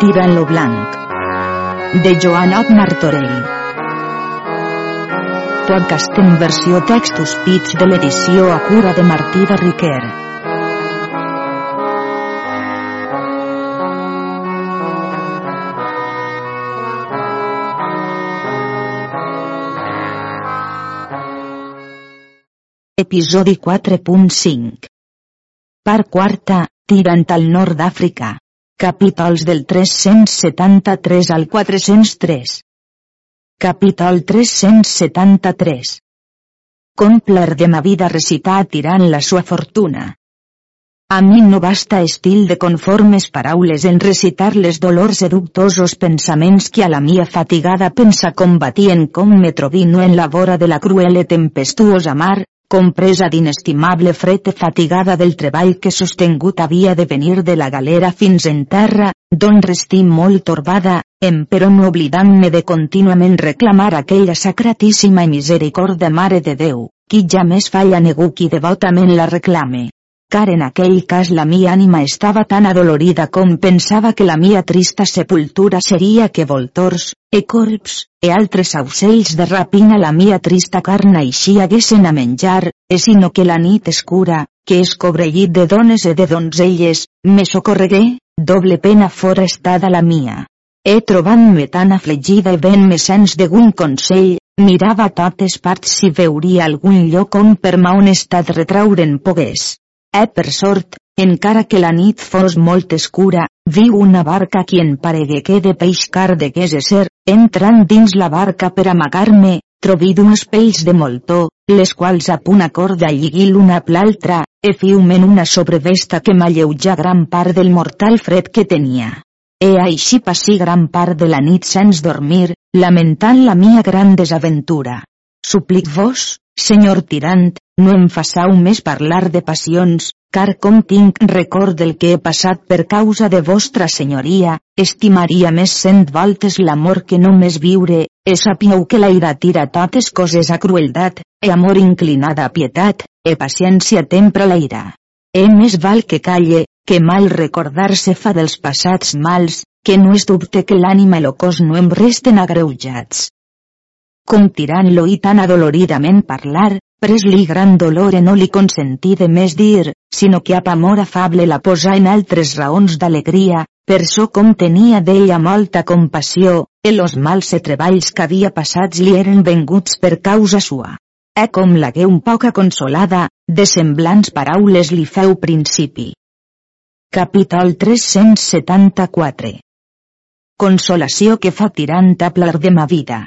Tirant lo blanc. De Joanot Martorell. Podcast en versió textos pits de l'edició a cura de Martí de Riquer. Episodi 4.5 Part quarta, tirant al nord d'Àfrica. Capítols del 373 al 403. Capítol 373. Compler de ma vida recitar tirant la sua fortuna. A mi no basta estil de conformes paraules en recitar les dolors dubtosos pensaments que a la mia fatigada pensa combatien com me trobino en la vora de la cruel e tempestuosa mar, compresa d'inestimable fred e fatigada del treball que sostengut havia de venir de la galera fins en terra, d'on restí molt torbada, però no oblidant-me de contínuament reclamar aquella sacratíssima i misericorda Mare de Déu, qui ja més falla negu qui devotament la reclame car en aquell cas la mia ànima estava tan adolorida com pensava que la mia trista sepultura seria que voltors, e corps, e altres aucells de rapina la mia trista carn així haguessin a menjar, e sinó que la nit escura, que és cobrellit de dones e de donzelles, me socorregué, doble pena fora estada la mia. He trobant-me tan afligida i ben-me sens gun consell, mirava a totes parts si veuria algun lloc on per ma honestat retraure'n pogués. Eh per sort, encara que la nit fos molt escura, viu una barca qui en paregue que de peixcar degués ser, entrant dins la barca per amagar-me, trobi d'uns pells de moltó, les quals a punt corda lligui l'una a l'altra, e fiumen una sobrevesta que m'alleujà gran part del mortal fred que tenia. E així passí gran part de la nit sens dormir, lamentant la mia gran desaventura. Suplic vos, senyor tirant, no em façau més parlar de passions, car com tinc record del que he passat per causa de vostra senyoria, estimaria més cent voltes l'amor que no més viure, e sapieu que la ira tira totes coses a crueldat, e amor inclinada a pietat, e paciència tempra la ira. E més val que calle, que mal recordar-se fa dels passats mals, que no és dubte que l'ànima i el cos no em resten agreujats com tirant-lo i tan adoloridament parlar, pres-li gran dolor no li consentí de més dir, sinó que amb amor afable la posà en altres raons d'alegria, per so com tenia d'ella molta compassió, e los mals e treballs que havia passats li eren venguts per causa sua. E com l'hagué un poca consolada, de semblants paraules li feu principi. Capítol 374 Consolació que fa tirant a plar de ma vida.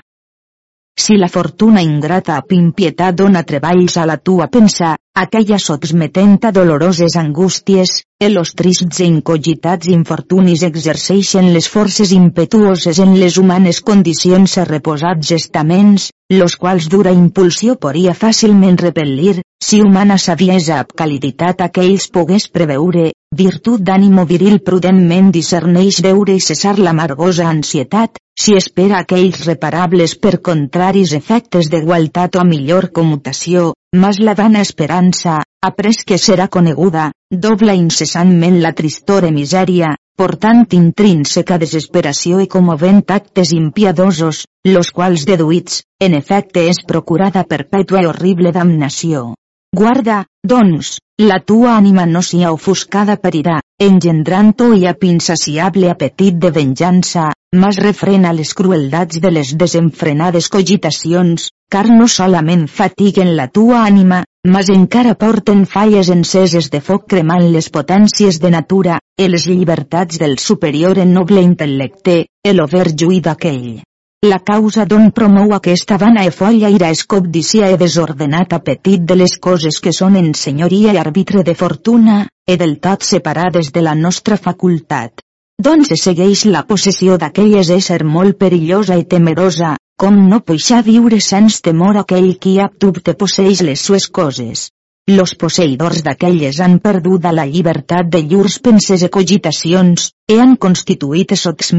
Si la fortuna ingrata a pimpietat dona treballs a la tua pensa, aquella sotmetent a doloroses angústies, els trists e incogitats infortunis exerceixen les forces impetuoses en les humanes condicions a reposats estaments, los quals dura impulsió podria fàcilment repel·lir, si humana saviesa ab caliditat aquells pogués preveure, virtut d'ànimo viril prudentment discerneix veure i cessar l'amargosa ansietat, si espera aquells reparables per contraris efectes d'igualtat o millor commutació, mas la vana esperança, après que serà coneguda, dobla incessantment la tristor i misèria, portant intrínseca desesperació i comovent actes impiadosos, los quals deduïts, en efecte és procurada perpètua i horrible damnació. Guarda, doncs, la tua ànima no sia ofuscada per ira, engendrant-ho i ap insaciable apetit de venjança, mas refrena les crueldats de les desenfrenades cogitacions, car no solament fatiguen la tua ànima, mas encara porten falles enceses de foc cremant les potències de natura, e les llibertats del superior en noble intel·lecte, el over juí d'aquell. La causa d'on promou aquesta vana e folla ira és cobdícia e desordenat apetit de les coses que són en senyoria i arbitre de fortuna, e del tot separades de la nostra facultat. Doncs segueix la possessió d'aquelles ésser molt perillosa i temerosa, com no poixà viure sens temor aquell qui aptubte posseix les sues coses. Los posseïdors d'aquelles han perdut la llibertat de llurs penses e cogitacions, e han constituït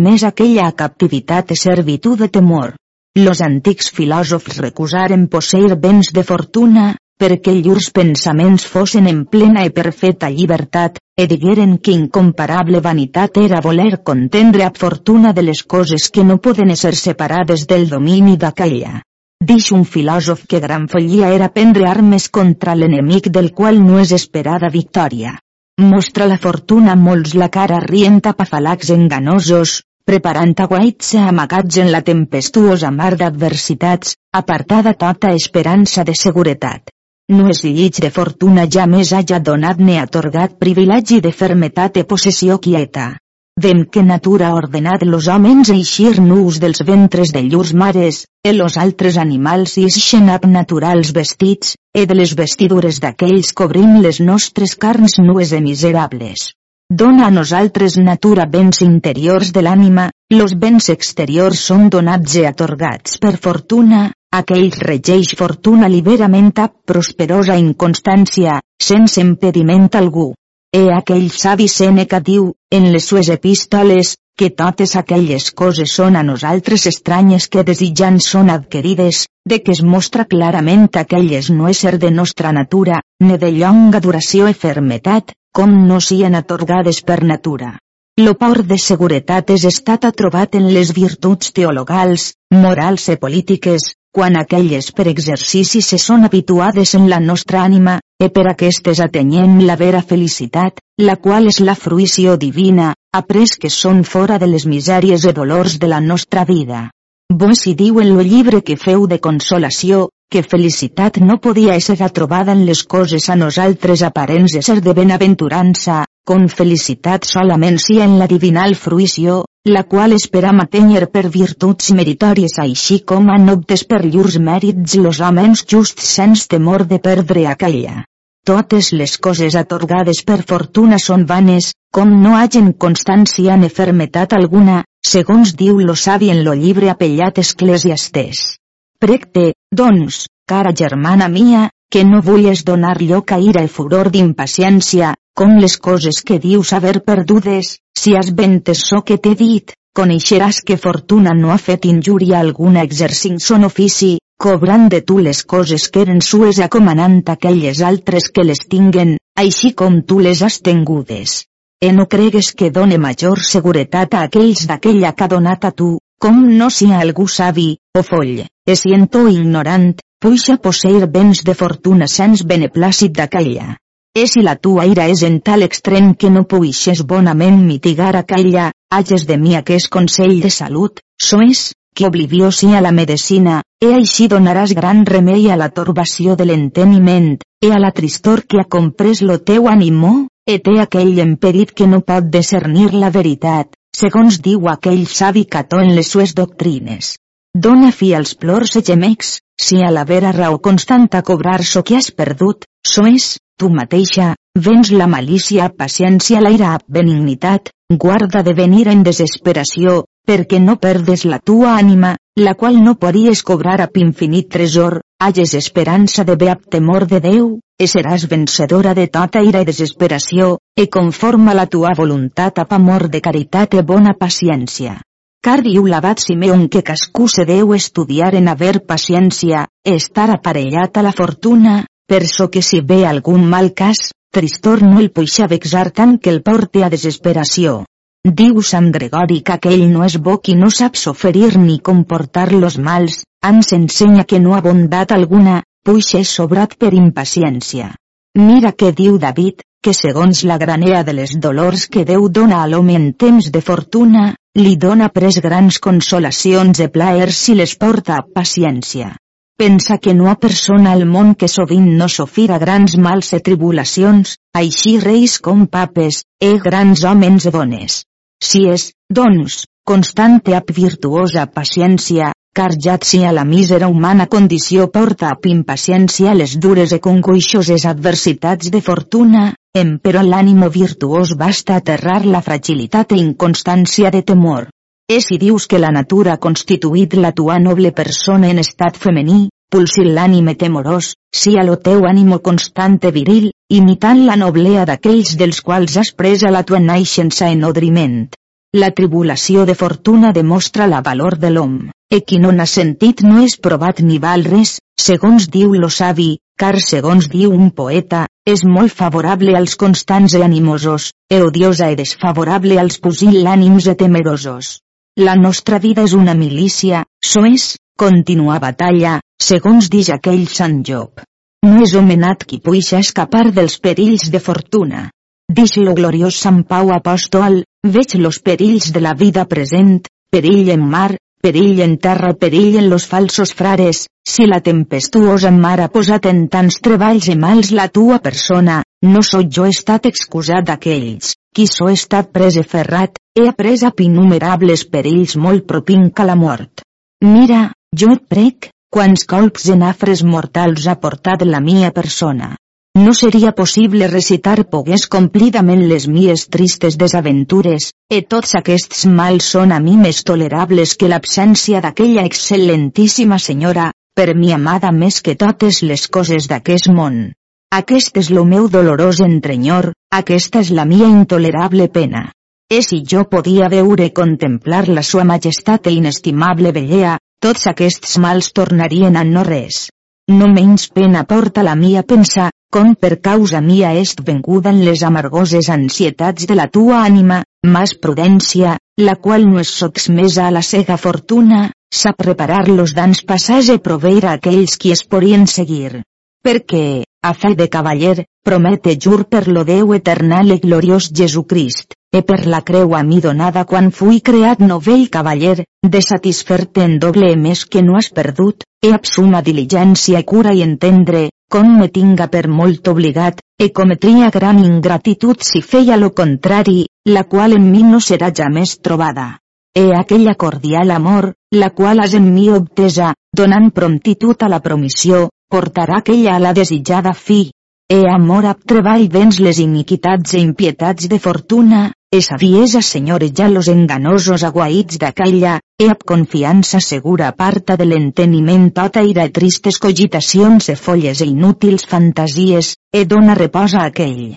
més aquella captivitat e servitud de temor. Los antics filòsofs recusaren posseir béns de fortuna, perquè llurs pensaments fossin en plena i perfecta llibertat, e digueren que incomparable vanitat era voler contendre a fortuna de les coses que no poden ser separades del domini d'aquella. Dix un filòsof que gran follia era prendre armes contra l'enemic del qual no és esperada victòria. Mostra la fortuna molts la cara rient a pafalacs enganosos, preparant aguaits amagats en la tempestuosa mar d'adversitats, apartada tota esperança de seguretat. No és llig de fortuna ja més haja donat ni atorgat privilegi de fermetat e possessió quieta. Vem que natura ha ordenat los homens eixir nus dels ventres de llurs mares, e los altres animals ixen ab naturals vestits, e de les vestidures d'aquells cobrim les nostres carns nues e miserables. Dona a nosaltres natura béns interiors de l'ànima, los béns exteriors són donats i atorgats per fortuna, aquell regeix fortuna liberament a prosperosa inconstància, sense impediment algú. E aquell savi Sèneca diu, en les sues epístoles, que totes aquelles coses són a nosaltres estranyes que desitjant són adquirides, de que es mostra clarament aquelles no ésser de nostra natura, ne de llonga duració i fermetat, com no sien atorgades per natura. Lo por de seguretat és estat trobat en les virtuts teologals, morals i polítiques, quan aquelles per exercici se són habituades en la nostra ànima, e per aquestes atenyem la vera felicitat, la qual és la fruïció divina, après que són fora de les misèries i dolors de la nostra vida. Vos hi diu en lo llibre que feu de consolació, que felicitat no podia ésser trobada en les coses a nosaltres aparents de ser de benaventurança, con felicitat solament si en la divinal fruïció, la qual esperam atenyer per virtuts meritòries així com han obtes per llurs mèrits los homes justs sens temor de perdre aquella. Totes les coses atorgades per fortuna són vanes, com no hagen constància ni fermetat alguna, segons diu lo savi en lo llibre apellat Esclesiastes. Precte, doncs, cara germana mia, que no vulles donar lloc a ira i furor d'impaciència, com les coses que dius haver perdudes, si has ventes so que t'he dit, coneixeràs que fortuna no ha fet injúria alguna exercint son ofici, cobrant de tu les coses que eren sues acomanant aquelles altres que les tinguen, així com tu les has tengudes. E no cregues que done major seguretat a aquells d'aquella que ha donat a tu, com no si algú savi, o foll, e siento ignorant, puixa posseir béns de fortuna sens beneplàcit d'aquella. E si la tua ira és en tal extrem que no puixes bonament mitigar aquella, hages de mi aquest consell de salut, so que oblivió sia la medicina, e així donaràs gran remei a la torbació de l'enteniment, e a la tristor que ha comprès lo teu ànimo, e té aquell emperit que no pot discernir la veritat, segons diu aquell savi Cató en les sues doctrines. Dona fi als plors i gemecs, si a la vera raó constant a cobrar so que has perdut, so és, tu mateixa, vens la malícia a paciència l'aire a benignitat, guarda de venir en desesperació, perquè no perdes la tua ànima, la qual no podries cobrar a infinit tresor, hages esperança de bé temor de Déu, e seràs vencedora de tota ira i desesperació, e conforma la tua voluntat amb amor de caritat e bona paciència. Car diu l'abat Simeon que cascú se deu estudiar en haver paciència, estar aparellat a la fortuna, per so que si ve algun mal cas, tristor no el puixa vexar tant que el porte a desesperació. Diu Sant Gregori que aquell no és bo qui no sap soferir ni comportar los mals, ens ensenya que no ha bondat alguna, puix és sobrat per impaciència. Mira què diu David, que segons la granera de les dolors que Déu dona a l'home en temps de fortuna, li dona pres grans consolacions e plaers si les porta a paciència. Pensa que no ha persona al món que sovint no sofira grans mals e tribulacions, així reis com papes, e grans homes dones. Si és, doncs, constante ap virtuosa paciència, car ja si a la mísera humana condició porta a impaciència les dures e congoixoses adversitats de fortuna, em però l'ànimo virtuós basta aterrar la fragilitat e inconstància de temor. És si dius que la natura ha constituït la tua noble persona en estat femení, pulsil l'ànime temorós, si a lo teu ànimo constante viril, imitant la noblea d'aquells dels quals has presa la tua naixença en nodriment. La tribulació de fortuna demostra la valor de l'hom, e qui no n'ha sentit no és provat ni val res, segons diu lo savi, car segons diu un poeta, és molt favorable als constants e animosos, e odiosa e desfavorable als pusil·lànims e temerosos. La nostra vida és una milícia, so és, continua batalla, segons dix aquell Sant Job. No és homenat qui puixa escapar dels perills de fortuna. Dix lo gloriós Sant Pau apòstol, Veig los perills de la vida present, perill en mar, perill en terra, perill en los falsos frares, si la tempestuosa mar ha posat en tants treballs i mals la tua persona, no sóc jo estat excusat d'aquells, qui so estat pres i ferrat, he après a innumerables perills molt propinc a la mort. Mira, jo et prec, quants colps en afres mortals ha portat la mia persona. No seria possible recitar pogués complidament les mies tristes desaventures, e tots aquests mals són a mi més tolerables que l'absència d'aquella excel·lentíssima senyora, per mi amada més que totes les coses d'aquest món. Aquest és lo meu dolorós entrenyor, aquesta és la mia intolerable pena. E si jo podia veure contemplar la sua majestat e inestimable bellea, tots aquests mals tornarien a no res. No menys pena porta la mia pensar, com per causa mia est venguda en les amargoses ansietats de la tua ànima, mas prudència, la qual no és sotsmesa a la cega fortuna, sap reparar los dans passats e proveir a aquells qui es podien seguir. Perquè, a fe de cavaller, promete jur per lo Déu eternal e gloriós Jesucrist, e per la creu a mi donada quan fui creat novell cavaller, de satisfer-te en doble més que no has perdut, e absuma diligència i cura i entendre, com me tinga per molt obligat, e cometria gran ingratitud si feia lo contrari, la qual en mi no serà ja més trobada. E aquella cordial amor, la qual has en mi obtesa, donant promptitud a la promissió, portarà aquella a la desitjada fi. E amor ab treball vens les iniquitats e impietats de fortuna, e saviesa ja los enganosos aguaits d'aquella, e ab confiança segura aparta de l'enteniment tota ira tristes cogitacions e folles e inútils fantasies, e dona repòs a aquell.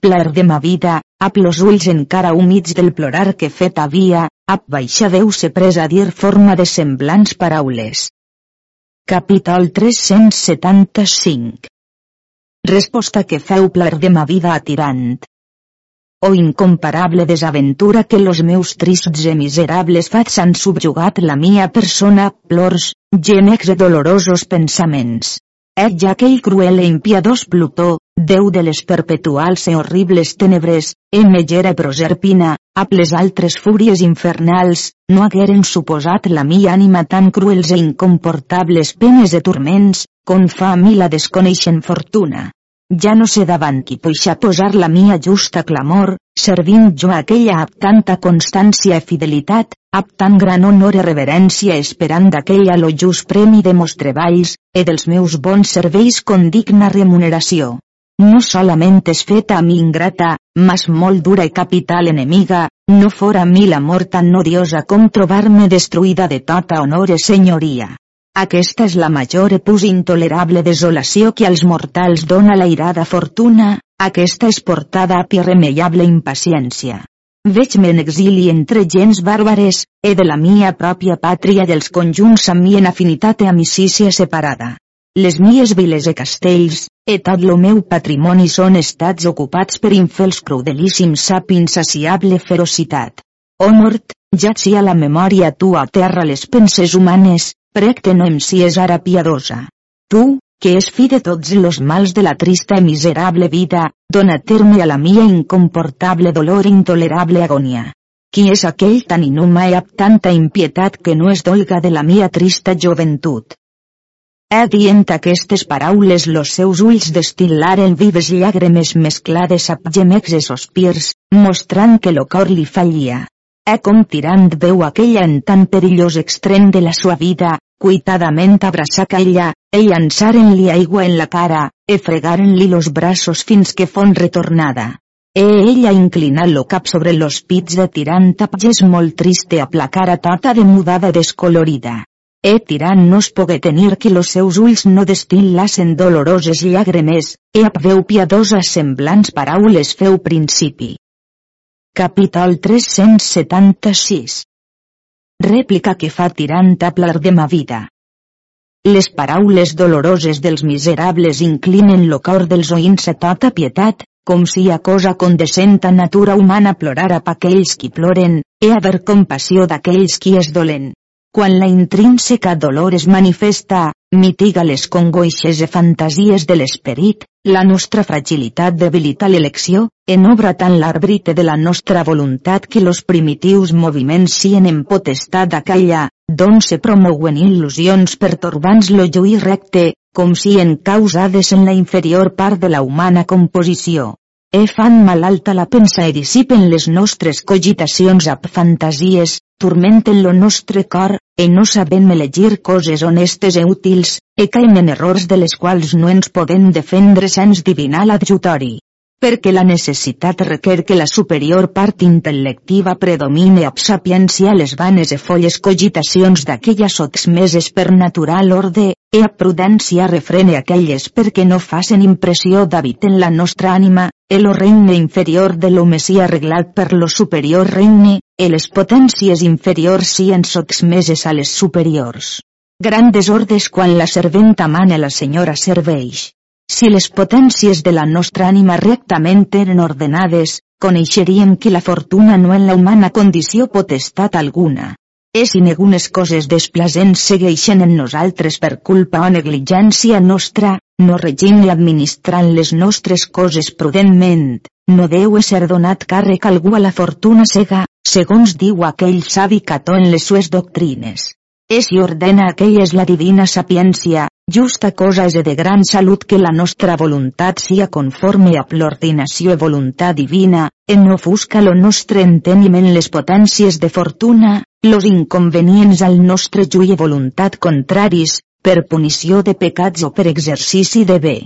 Plar de ma vida, ab los ulls encara humits del plorar que fet havia, ab baixa Déu se pres a dir forma de semblants paraules. Capítol 375 Resposta que feu plar de ma vida a tirant o incomparable desaventura que los meus trists e miserables fats han subjugat la mia persona, plors, gemecs e dolorosos pensaments. Et ja aquell cruel e impiadós Plutó, Déu de les perpetuals e horribles tenebres, e megera proserpina, a les altres fúries infernals, no hagueren suposat la mia ànima tan cruels e incomportables penes e turments, com fa a mi la desconeixent fortuna. Ja no sé davant qui poixa posar la mia justa clamor, servint jo aquella amb tanta constància i fidelitat, amb tan gran honor i reverència esperant d'aquella lo just premi de mos treballs, e dels meus bons serveis con digna remuneració. No solament és feta a mi ingrata, mas molt dura i capital enemiga, no fora a mi l'amor tan odiosa com trobar-me destruïda de tota honor e senyoria. Aquesta és la major e pus intolerable desolació que als mortals dona la irada fortuna, aquesta és portada a irremeiable impaciència. Veig-me en exili entre gens bàrbares, e de la mia pròpia pàtria dels conjunts amb mi en afinitat e amicícia separada. Les mies viles e castells, e tot lo meu patrimoni són estats ocupats per infels crudelíssims sap insaciable ferocitat. O mort, ja si a la memòria tua terra les penses humanes, prec que no em sies ara piadosa. Tu, que és fi de tots los mals de la trista i miserable vida, dona terme a la mia incomportable dolor i intolerable agonia. Qui és aquell tan inhumà i amb tanta impietat que no es dolga de la mia trista joventut? He dient aquestes paraules los seus ulls destil·laren vives llàgrimes mesclades amb gemecs i sospirs, mostrant que lo cor li fallia. E com tirant veu aquella en tan perillós extrem de la sua vida, cuitadament abraçar ella, e llançaren-li aigua en la cara, e fregaren-li los braços fins que fon retornada. E ella inclinat lo cap sobre los pits de tirant apges molt triste a placara tota de mudada descolorida. E tirant no es pogué tenir que los seus ulls no destil·lassen doloroses llàgrimes, e ap veu piadosas semblants paraules feu principi. Capítol 376 Rèplica que fa tirant a plar de ma vida. Les paraules doloroses dels miserables inclinen lo cor dels oïns a tota pietat, com si a cosa condescent a natura humana plorar a aquells qui ploren, e haver compassió d'aquells qui es dolen. Quan la intrínseca dolor es manifesta, mitiga les congoixes i fantasies de l'esperit, la nostra fragilitat debilita l'elecció, en obra tant l'arbrite de la nostra voluntat que los primitius moviments sien en potestat d'aquella, d'on se promouen il·lusions pertorbants lo lluir recte, com si en causades en la inferior part de la humana composició. E fan malalta la pensa e dissipen les nostres cogitacions ab fantasies, turmenten lo nostre cor, e no sabem elegir coses honestes e útils, e caim en errors de les quals no ens podem defendre sens divinal adjutori perquè la necessitat requer que la superior part intel·lectiva predomine ab sapiència les vanes e folles cogitacions d'aquella sotmeses per natural orde, e a prudència refrene aquelles perquè no facen impressió d'habit en la nostra ànima, e lo regne inferior de l'home sia arreglat per lo superior regne, e les potències inferiors sien sotmeses a les superiors. Gran desordes quan la serventa mana la senyora serveix. Si les potències de la nostra ànima rectament eren ordenades, coneixeríem que la fortuna no en la humana condició potestat alguna. És si negunes coses desplacents segueixen en nosaltres per culpa o negligència nostra, no regint i administrant les nostres coses prudentment, no deu ser donat càrrec algú a la fortuna cega, segons diu aquell savi Cató en les sues doctrines. És i ordena aquella és la divina sapiència, justa cosa és de gran salut que la nostra voluntat sia conforme a l'ordinació i voluntat divina, en no fusca lo nostre enteniment les potències de fortuna, los inconvenients al nostre jui i voluntat contraris, per punició de pecats o per exercici de bé.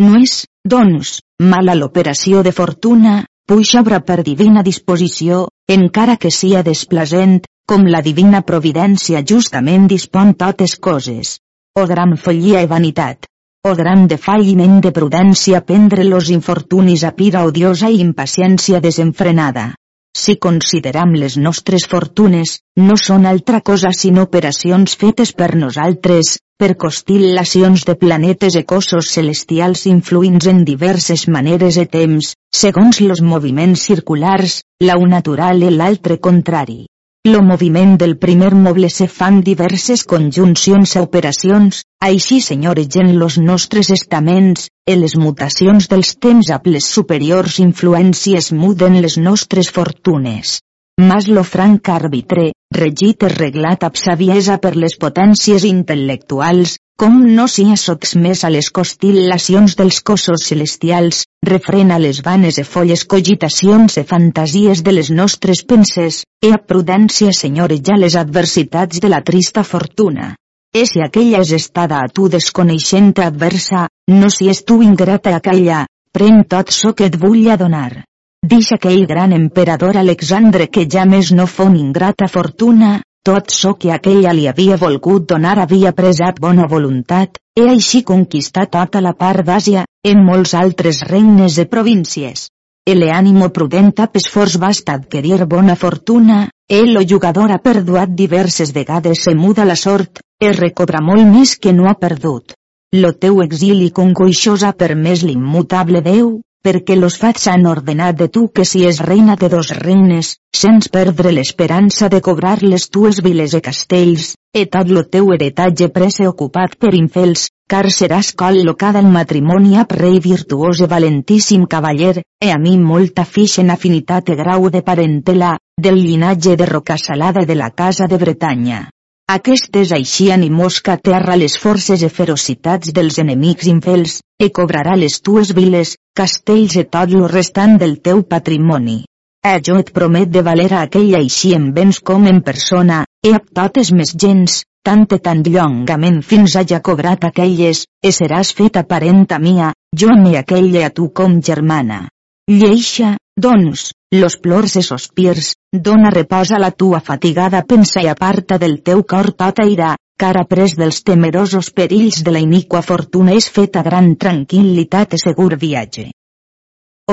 No és, doncs, mala l'operació de fortuna, puix obra per divina disposició, encara que sia desplacent, com la divina providència justament dispon totes coses. O gran follia i vanitat. O gran defalliment de prudència prendre los infortunis a pira odiosa i impaciència desenfrenada. Si consideram les nostres fortunes, no són altra cosa sinó operacions fetes per nosaltres, per constil·lacions de planetes i cossos celestials influïns en diverses maneres i temps, segons los moviments circulars, l'au natural i l'altre contrari. Lo moviment del primer moble se fan diverses conjuncions a operacions, així senyoregen los nostres estaments, e les mutacions dels temps a les superiors influències muden les nostres fortunes. Mas lo franc arbitre, regit és reglat ab saviesa per les potències intel·lectuals, com no sia sotmès a les constil·lacions dels cossos celestials, refrena les vanes e folles cogitacions e fantasies de les nostres penses, e a prudència senyoreja les adversitats de la trista fortuna. E si aquella és estada a tu desconeixent adversa, no si és tu ingrata aquella, pren tot so que et vull donar. Dix aquell gran emperador Alexandre que ja més no fon ingrata fortuna, tot so que aquella li havia volgut donar havia presat bona voluntat, e així conquistat tota la part d'Àsia, en molts altres regnes e províncies. El ànimo prudent ap esforç basta adquirir bona fortuna, el lo jugador ha perduat diverses vegades se muda la sort, e recobra molt més que no ha perdut. Lo teu exili congoixós ha permès l'immutable Déu, perquè los fats han ordenat de tu que si és reina de dos regnes, sens perdre l'esperança de cobrar les tues viles e castells, e tot lo teu heretatge prese ocupat per infels, car seràs col·locada en matrimoni ap rei virtuós e valentíssim cavaller, e a mi molta fix en afinitat e grau de parentela, del llinatge de Rocasalada de la casa de Bretanya. Aquestes així animós que aterra les forces i ferocitats dels enemics infels, e cobrarà les tues viles, castells i tot lo restant del teu patrimoni. E jo et promet de valer a aquell així en béns com en persona, e a totes més gens, tant i tan llongament fins haja cobrat aquelles, e seràs feta parenta mia, jo me aquella a tu com germana. Lleixa, doncs, los plors e sospirs, dona repòs a la tua fatigada pensa i aparta del teu cor tota ira, car pres dels temerosos perills de la iniqua fortuna és feta gran tranquil·litat i segur viatge.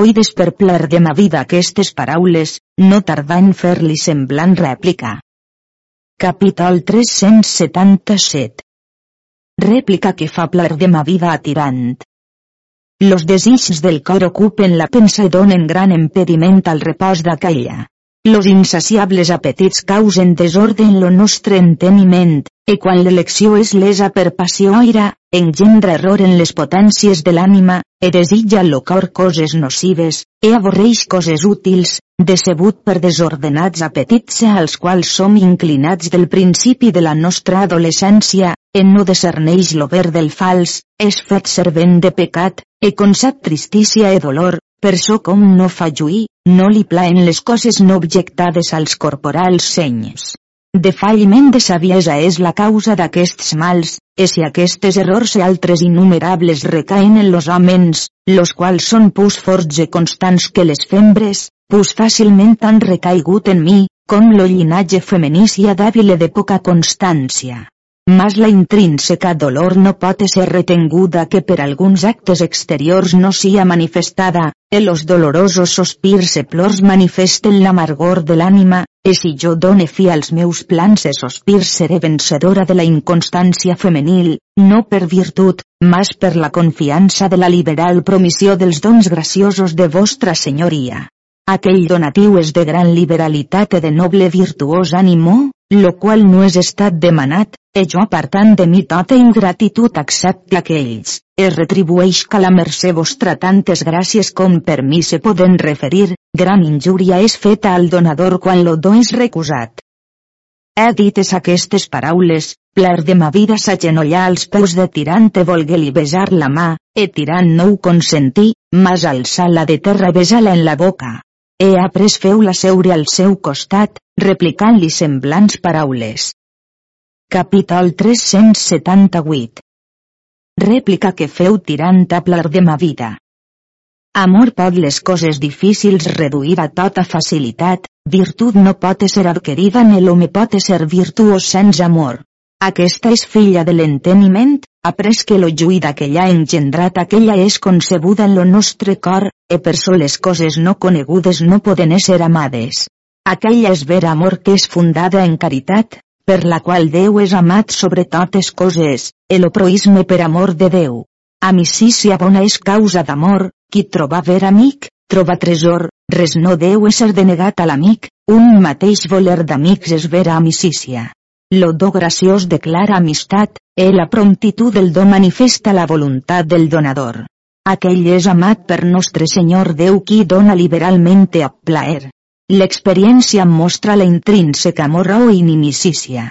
oïdes per de ma vida aquestes paraules, no tardà en fer-li semblant rèplica. Capítol 377 Rèplica que fa pler de ma vida a tirant. Los desitjos del cor ocupen la pensa i donen gran impediment al repòs d'aquella. Los insaciables apetits causen desordre en lo nostre enteniment, i quan l'elecció és lesa per passió ira, engendra error en les potències de l'ànima, e desitja lo cor coses nocives, e avorreix coses útils, decebut per desordenats apetits als quals som inclinats del principi de la nostra adolescència, en no discerneix lo ver del fals, és fet servent de pecat, e concep tristícia e dolor, per so com no fa lluir, no li plaen les coses no objectades als corporals senyes. Defalliment de saviesa és la causa d'aquests mals, e si aquestes errors i altres innumerables recaen en los homes, los quals són pus forts i constants que les fembres, pus fàcilment han recaigut en mi, com lo llinatge femení d'àvile de poca constància. Mas la intrínseca dolor no pot ser retenguda que per alguns actes exteriors no sia manifestada, e los dolorosos sospirs e plors manifesten l'amargor de l'ànima, e si jo done fi als meus plans e sospirs seré vencedora de la inconstància femenil, no per virtut, mas per la confiança de la liberal promissió dels dons graciosos de vostra senyoria. Aquell donatiu és de gran liberalitat i de noble virtuós ànimo, lo qual no és estat demanat, e jo partant de mi tota ingratitud accepte aquells, es retribueix que la mercè vostra tantes gràcies com per mi se poden referir, gran injúria és feta al donador quan lo do és recusat. He dites aquestes paraules, pler de ma vida s'agenollà als peus de tirant e volgué-li besar la mà, e tirant no ho consentí, mas alçar-la de terra besar-la en la boca. He après feu-la seure al seu costat, replicant-li semblants paraules. Capítol 378 Rèplica que feu tirant a plar de ma vida. Amor pot les coses difícils reduir a tota facilitat, virtut no pot ser adquirida ni l'home pot ser virtuós sense amor. Aquesta és filla de l'enteniment, après que lo lluï d'aquella engendrat aquella és concebuda en lo nostre cor, e per so les coses no conegudes no poden ser amades. Aquella és vera amor que és fundada en caritat, per la qual Déu és amat sobre totes coses, el proisme per amor de Déu. Amicícia bona és causa d'amor, qui troba ver amic, troba tresor, res no deu ser denegat a l'amic, un mateix voler d'amics és vera amicícia. Lo do graciós declara amistat, e la promptitud del do manifesta la voluntat del donador. Aquell és amat per nostre Senyor Déu qui dona liberalment a plaer. L'experiència mostra la intrínseca amor o inimicícia.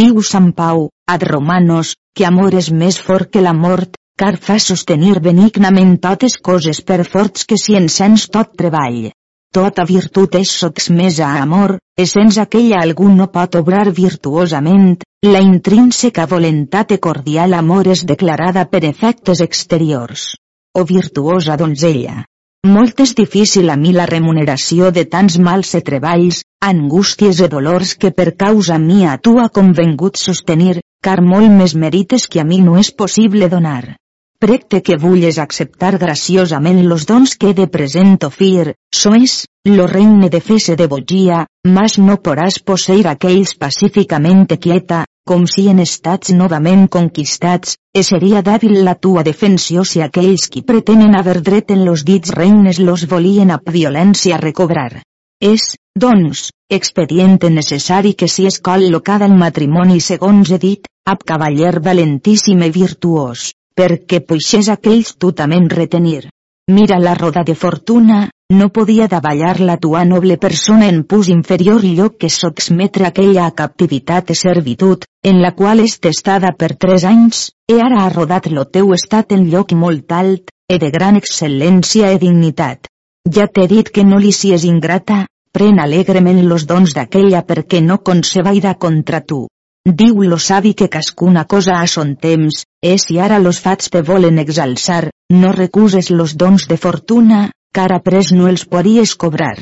Diu Sant Pau, ad Romanos, que amor és més fort que la mort, car fa sostenir benignament totes coses per forts que si encens tot treball. Tota virtut és sotsmesa a amor, essents aquella algú no pot obrar virtuosament, la intrínseca voluntat e cordial amor és declarada per efectes exteriors. O virtuosa donzella. Molt és difícil a mi la remuneració de tants mals e treballs, angústies e dolors que per causa mia tu ha convengut sostenir, car molt més merites que a mi no és possible donar. Precte que vulles acceptar graciosament los dons que de present ofir, sois, lo regne de fese de bogia, mas no poràs posseir aquells pacíficament quieta, com si en estats novament conquistats, e seria dàbil la tua defensió si aquells qui pretenen haver dret en los dits regnes los volien a violència recobrar. És, doncs, expedient necessari que si es col·locada el matrimoni segons he dit, ab cavaller valentíssim i virtuós, perquè puixés aquells tutament retenir. Mira la roda de fortuna, no podia davallar la tua noble persona en pus inferior lloc que sotsmetre aquella captivitat i servitud, en la qual és testada per tres anys, e ara ha rodat lo teu estat en lloc molt alt, e de gran excel·lència i dignitat. Ja t'he dit que no li sies ingrata, pren alegrement los dons d'aquella perquè no concebaira contra tu. Diu lo savi que cascuna cosa a son temps, e si ara los fats te volen exalçar, no recuses los dons de fortuna, car après no els podries cobrar.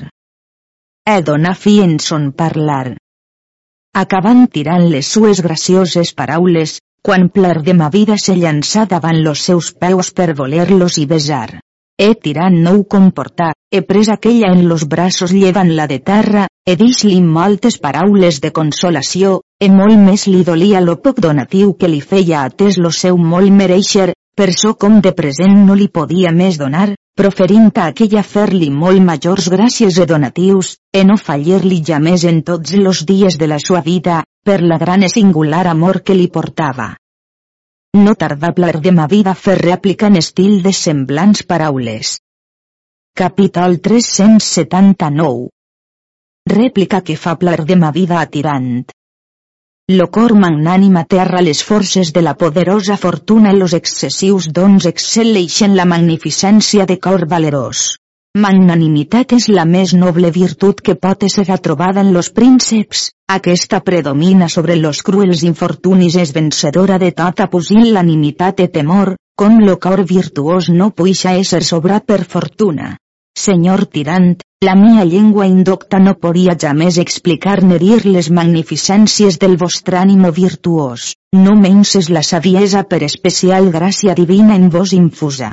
He dona fi en son parlar. Acabant tirant les sues gracioses paraules, quan pler de ma vida se llançà davant los seus peus per voler-los i besar. E tirant no ho comportà, he pres aquella en los braços llevant-la de terra, he dix-li moltes paraules de consolació, e molt més li dolia lo poc donatiu que li feia atès lo seu molt mereixer, per so com de present no li podia més donar, proferint a aquella fer-li molt majors gràcies e donatius, e no fallir-li ja més en tots los dies de la sua vida, per la gran e singular amor que li portava. No tardà plar de ma vida fer rèplica en estil de semblants paraules. Capítol 379 Rèplica que fa plar de ma vida atirant. Lo cor magnànima terra les forces de la poderosa fortuna i los excessius dons excel·leixen la magnificència de cor valerós. Magnanimitat és la més noble virtut que pot ser trobada en los prínceps, aquesta predomina sobre los cruels infortunis és vencedora de tota pusil·lanimitat i temor, com lo cor virtuós no puixa ésser sobrat per fortuna. Senyor tirant, la mia llengua indocta no podria jamés explicar ne dir les magnificències del vostre ànimo virtuós, no menys és la saviesa per especial gràcia divina en vos infusa.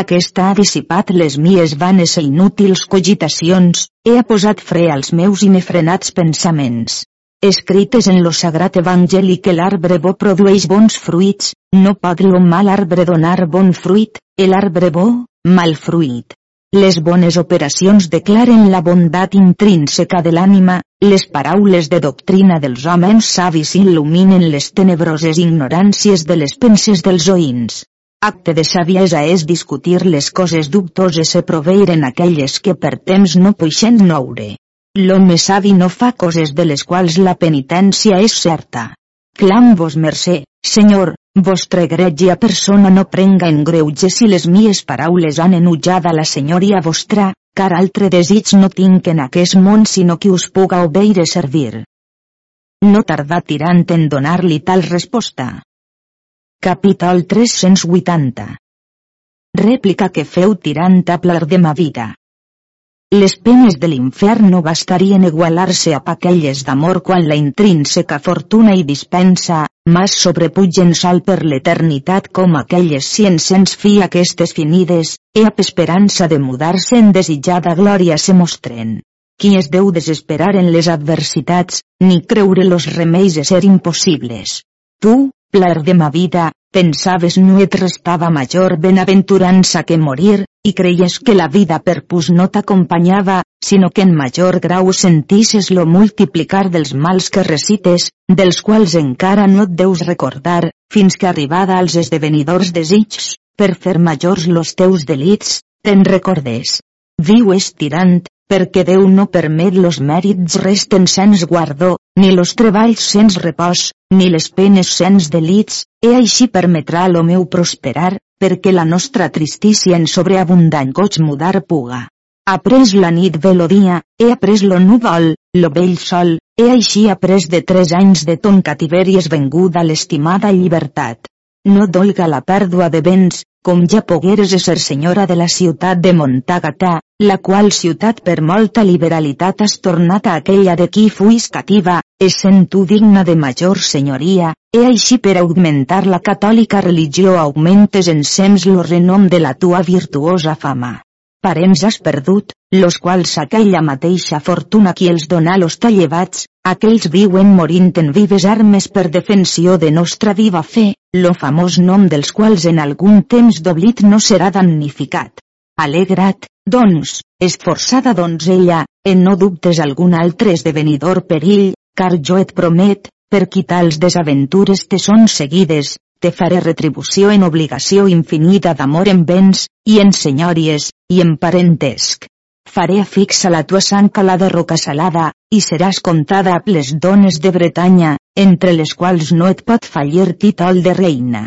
Aquesta ha dissipat les mies vanes i inútils cogitacions, he posat fre als meus inefrenats pensaments. Escrites en lo sagrat evangeli que l'arbre bo produeix bons fruits, no pot lo mal arbre donar bon fruit, el arbre bo, mal fruit. Les bones operacions declaren la bondat intrínseca de l'ànima, les paraules de doctrina dels homes savis il·luminen les tenebroses ignoràncies de les penses dels oïns. Acte de saviesa és discutir les coses dubtoses i proveir en aquelles que per temps no puixen noure. L'home savi no fa coses de les quals la penitència és certa. Clam vos mercè, senyor, vostre gregia persona no prenga en greuge si les mies paraules han enutjada la senyoria vostra, car altre desig no tinc en aquest món sinó que us puga obeir i servir. No tardà tirant en donar-li tal resposta. Capítol 380 Rèplica que feu tirant a plar de ma vida. Les penes de l'infern no bastarien igualar-se a aquelles d'amor quan la intrínseca fortuna i dispensa, mas sobrepugen sol per l'eternitat com aquelles si en sens fi aquestes finides, e ap esperança de mudar-se en desitjada glòria se mostren. Qui es deu desesperar en les adversitats, ni creure los remeis ser impossibles. Tu, plar de ma vida, pensaves no et restava major benaventurança que morir, i creies que la vida per pus no t'acompanyava, sinó que en major grau sentisses lo multiplicar dels mals que recites, dels quals encara no et deus recordar, fins que arribada als esdevenidors desigs, per fer majors los teus delits, te'n recordes. Viu estirant, perquè Déu no permet los mèrits resten sens guardó, ni los treballs sens repòs, ni les penes sens delits, e així permetrà lo meu prosperar, perquè la nostra tristícia en sobreabundant goig mudar puga. Après la nit ve lo dia, he après lo núvol, lo vell sol, he així après de tres anys de ton cativeri es venguda l'estimada llibertat. No dolga la pèrdua de béns, com ja pogueres ser senyora de la ciutat de Montagata, la qual ciutat per molta liberalitat has tornat a aquella de qui fuis cativa, essent tu digna de major senyoria, e així per augmentar la catòlica religió augmentes ensems lo renom de la tua virtuosa fama. Parems has perdut, los quals aquella mateixa fortuna qui els dona los tallevats, aquells viuen morint en vives armes per defensió de nostra viva fe, lo famós nom dels quals en algun temps d'oblit no serà damnificat. Alegrat, doncs, esforçada donzella, en no dubtes algun altre esdevenidor perill, car jo et promet, per qui tals desaventures te són seguides, te faré retribució en obligació infinita d'amor en béns, i en senyòries, i en parentesc. Faré afixa la tua sang cala de roca salada, i seràs comptada a les dones de Bretanya, entre les quals no et pot fallir títol de reina.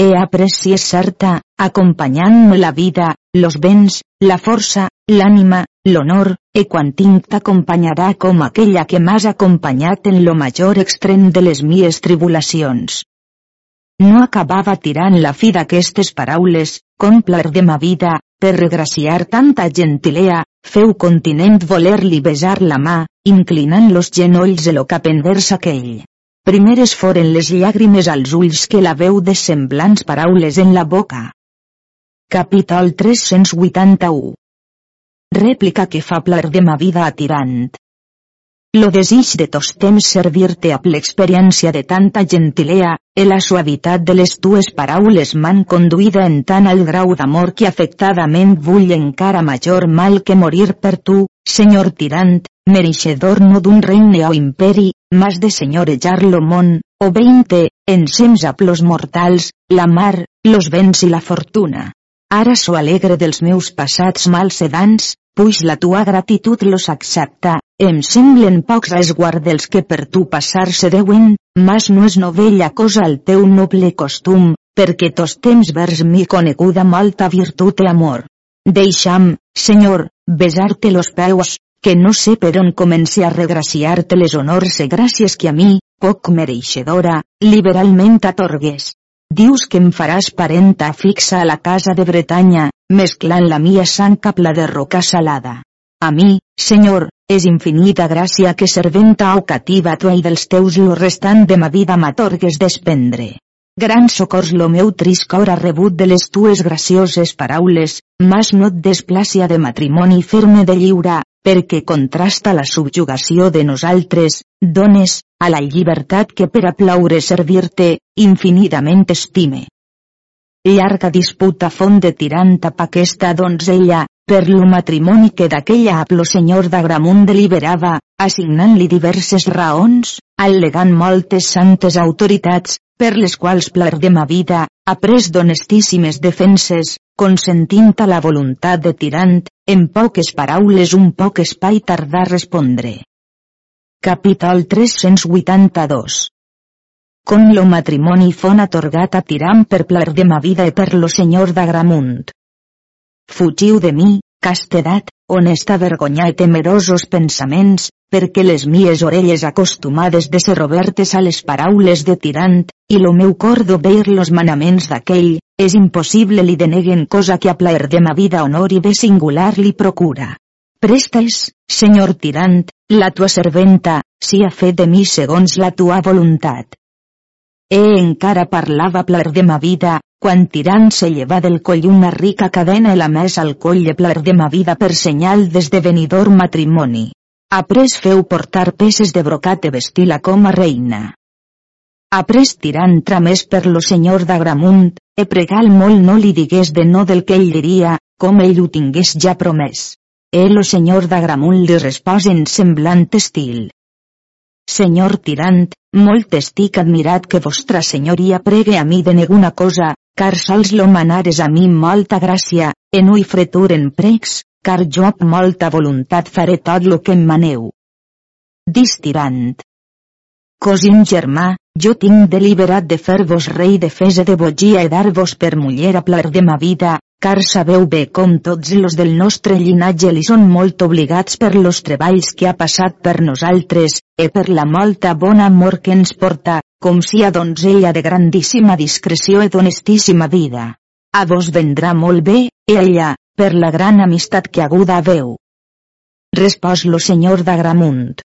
He après si és certa, acompanyant-me la vida, los béns, la força, l'ànima, l'honor, e quan tinc t'acompanyarà com aquella que m'has acompanyat en lo major extrem de les mies tribulacions. No acabava tirant la fi d'aquestes paraules, compler de ma vida, per regraciar tanta gentilea, feu continent voler-li besar la mà, inclinant los genolls lo cap envers aquell. Primeres foren les llàgrimes als ulls que la veu de semblants paraules en la boca. Capítol 381 Rèplica que fa plar de ma vida a tirant. Lo desig de tos temps servir-te amb l'experiència de tanta gentilea, e la suavitat de les tues paraules m'han conduïda en tant al grau d'amor que afectadament vull encara major mal que morir per tu, senyor tirant, mereixedor no d'un regne o imperi, mas de senyorejar lo món, o veinte, ensems a plos mortals, la mar, los vents i la fortuna. Ara so alegre dels meus passats mals sedans, puix la tua gratitud los accepta, em semblen pocs resguardels que per tu passar se deuen, mas no és novella cosa el teu noble costum, perquè tos temps vers mi coneguda molta virtut i amor. Deixam, Senyor, besar-te los peus, que no sé per on comenci a regraciar-te les honors i gràcies que a mi, poc mereixedora, liberalment atorgues. Dius que em faràs parenta fixa a la casa de Bretanya, mesclant la mia sang cap la de roca salada. A mi, Senyor, és infinita gràcia que serventa o cativa tu i dels teus lo restant de ma vida m'atorgues desprendre. Gran socors lo meu trist cor ha rebut de les tues gracioses paraules, mas no et desplàcia de matrimoni ferme de lliure, perquè contrasta la subjugació de nosaltres, dones, a la llibertat que per aplaure servir-te, infinitament estime. Llarga disputa font de tirant cap aquesta donzella, per lo matrimoni que d'aquella ap lo senyor d'Agramunt deliberava, assignant-li diverses raons, al·legant moltes santes autoritats, per les quals plar de ma vida, pres d'honestíssimes defenses, consentint a la voluntat de tirant, en poques paraules un poc espai tardar respondre. Capítol 382 Com lo matrimoni fon atorgat a tirant per plar de ma vida i per lo senyor d'Agramunt. Fugiu de mi, castedat, honesta vergonya i temerosos pensaments, perquè les mies orelles acostumades de ser obertes a les paraules de tirant, i lo meu cor d'obeir los manaments d'aquell, és impossible li deneguen cosa que a plaer de ma vida honor i bé singular li procura. Prestes, senyor tirant, la tua serventa, si ha fet de mi segons la tua voluntat. E encara parlava plaer de ma vida, quan tirant se lleva del coll una rica cadena i la més al coll de plar de ma vida per senyal d'esdevenidor matrimoni. Après feu portar peces de brocat de vestir-la com a reina. Après tirant tramés per lo senyor d'Agramunt, e pregal molt no li digués de no del que ell diria, com ell ho tingués ja promès. E lo senyor d'Agramunt li respòs en semblant estil. Senyor tirant, molt estic admirat que vostra senyoria pregue a mi de ninguna cosa, car sols lo manares a mi molta gràcia, en ui fretur en pregs, car jo amb molta voluntat faré tot lo que em maneu. Distirant. Cosin germà, jo tinc deliberat de fer-vos rei de fesa de bogia i dar-vos per muller a plar de ma vida, car sabeu bé com tots los del nostre llinatge li són molt obligats per los treballs que ha passat per nosaltres, e per la molta bon amor que ens porta, com si a donzella de grandíssima discreció i d'honestíssima vida. A vos vendrà molt bé, e ella, per la gran amistat que aguda veu. Respòs lo senyor d'Agramunt.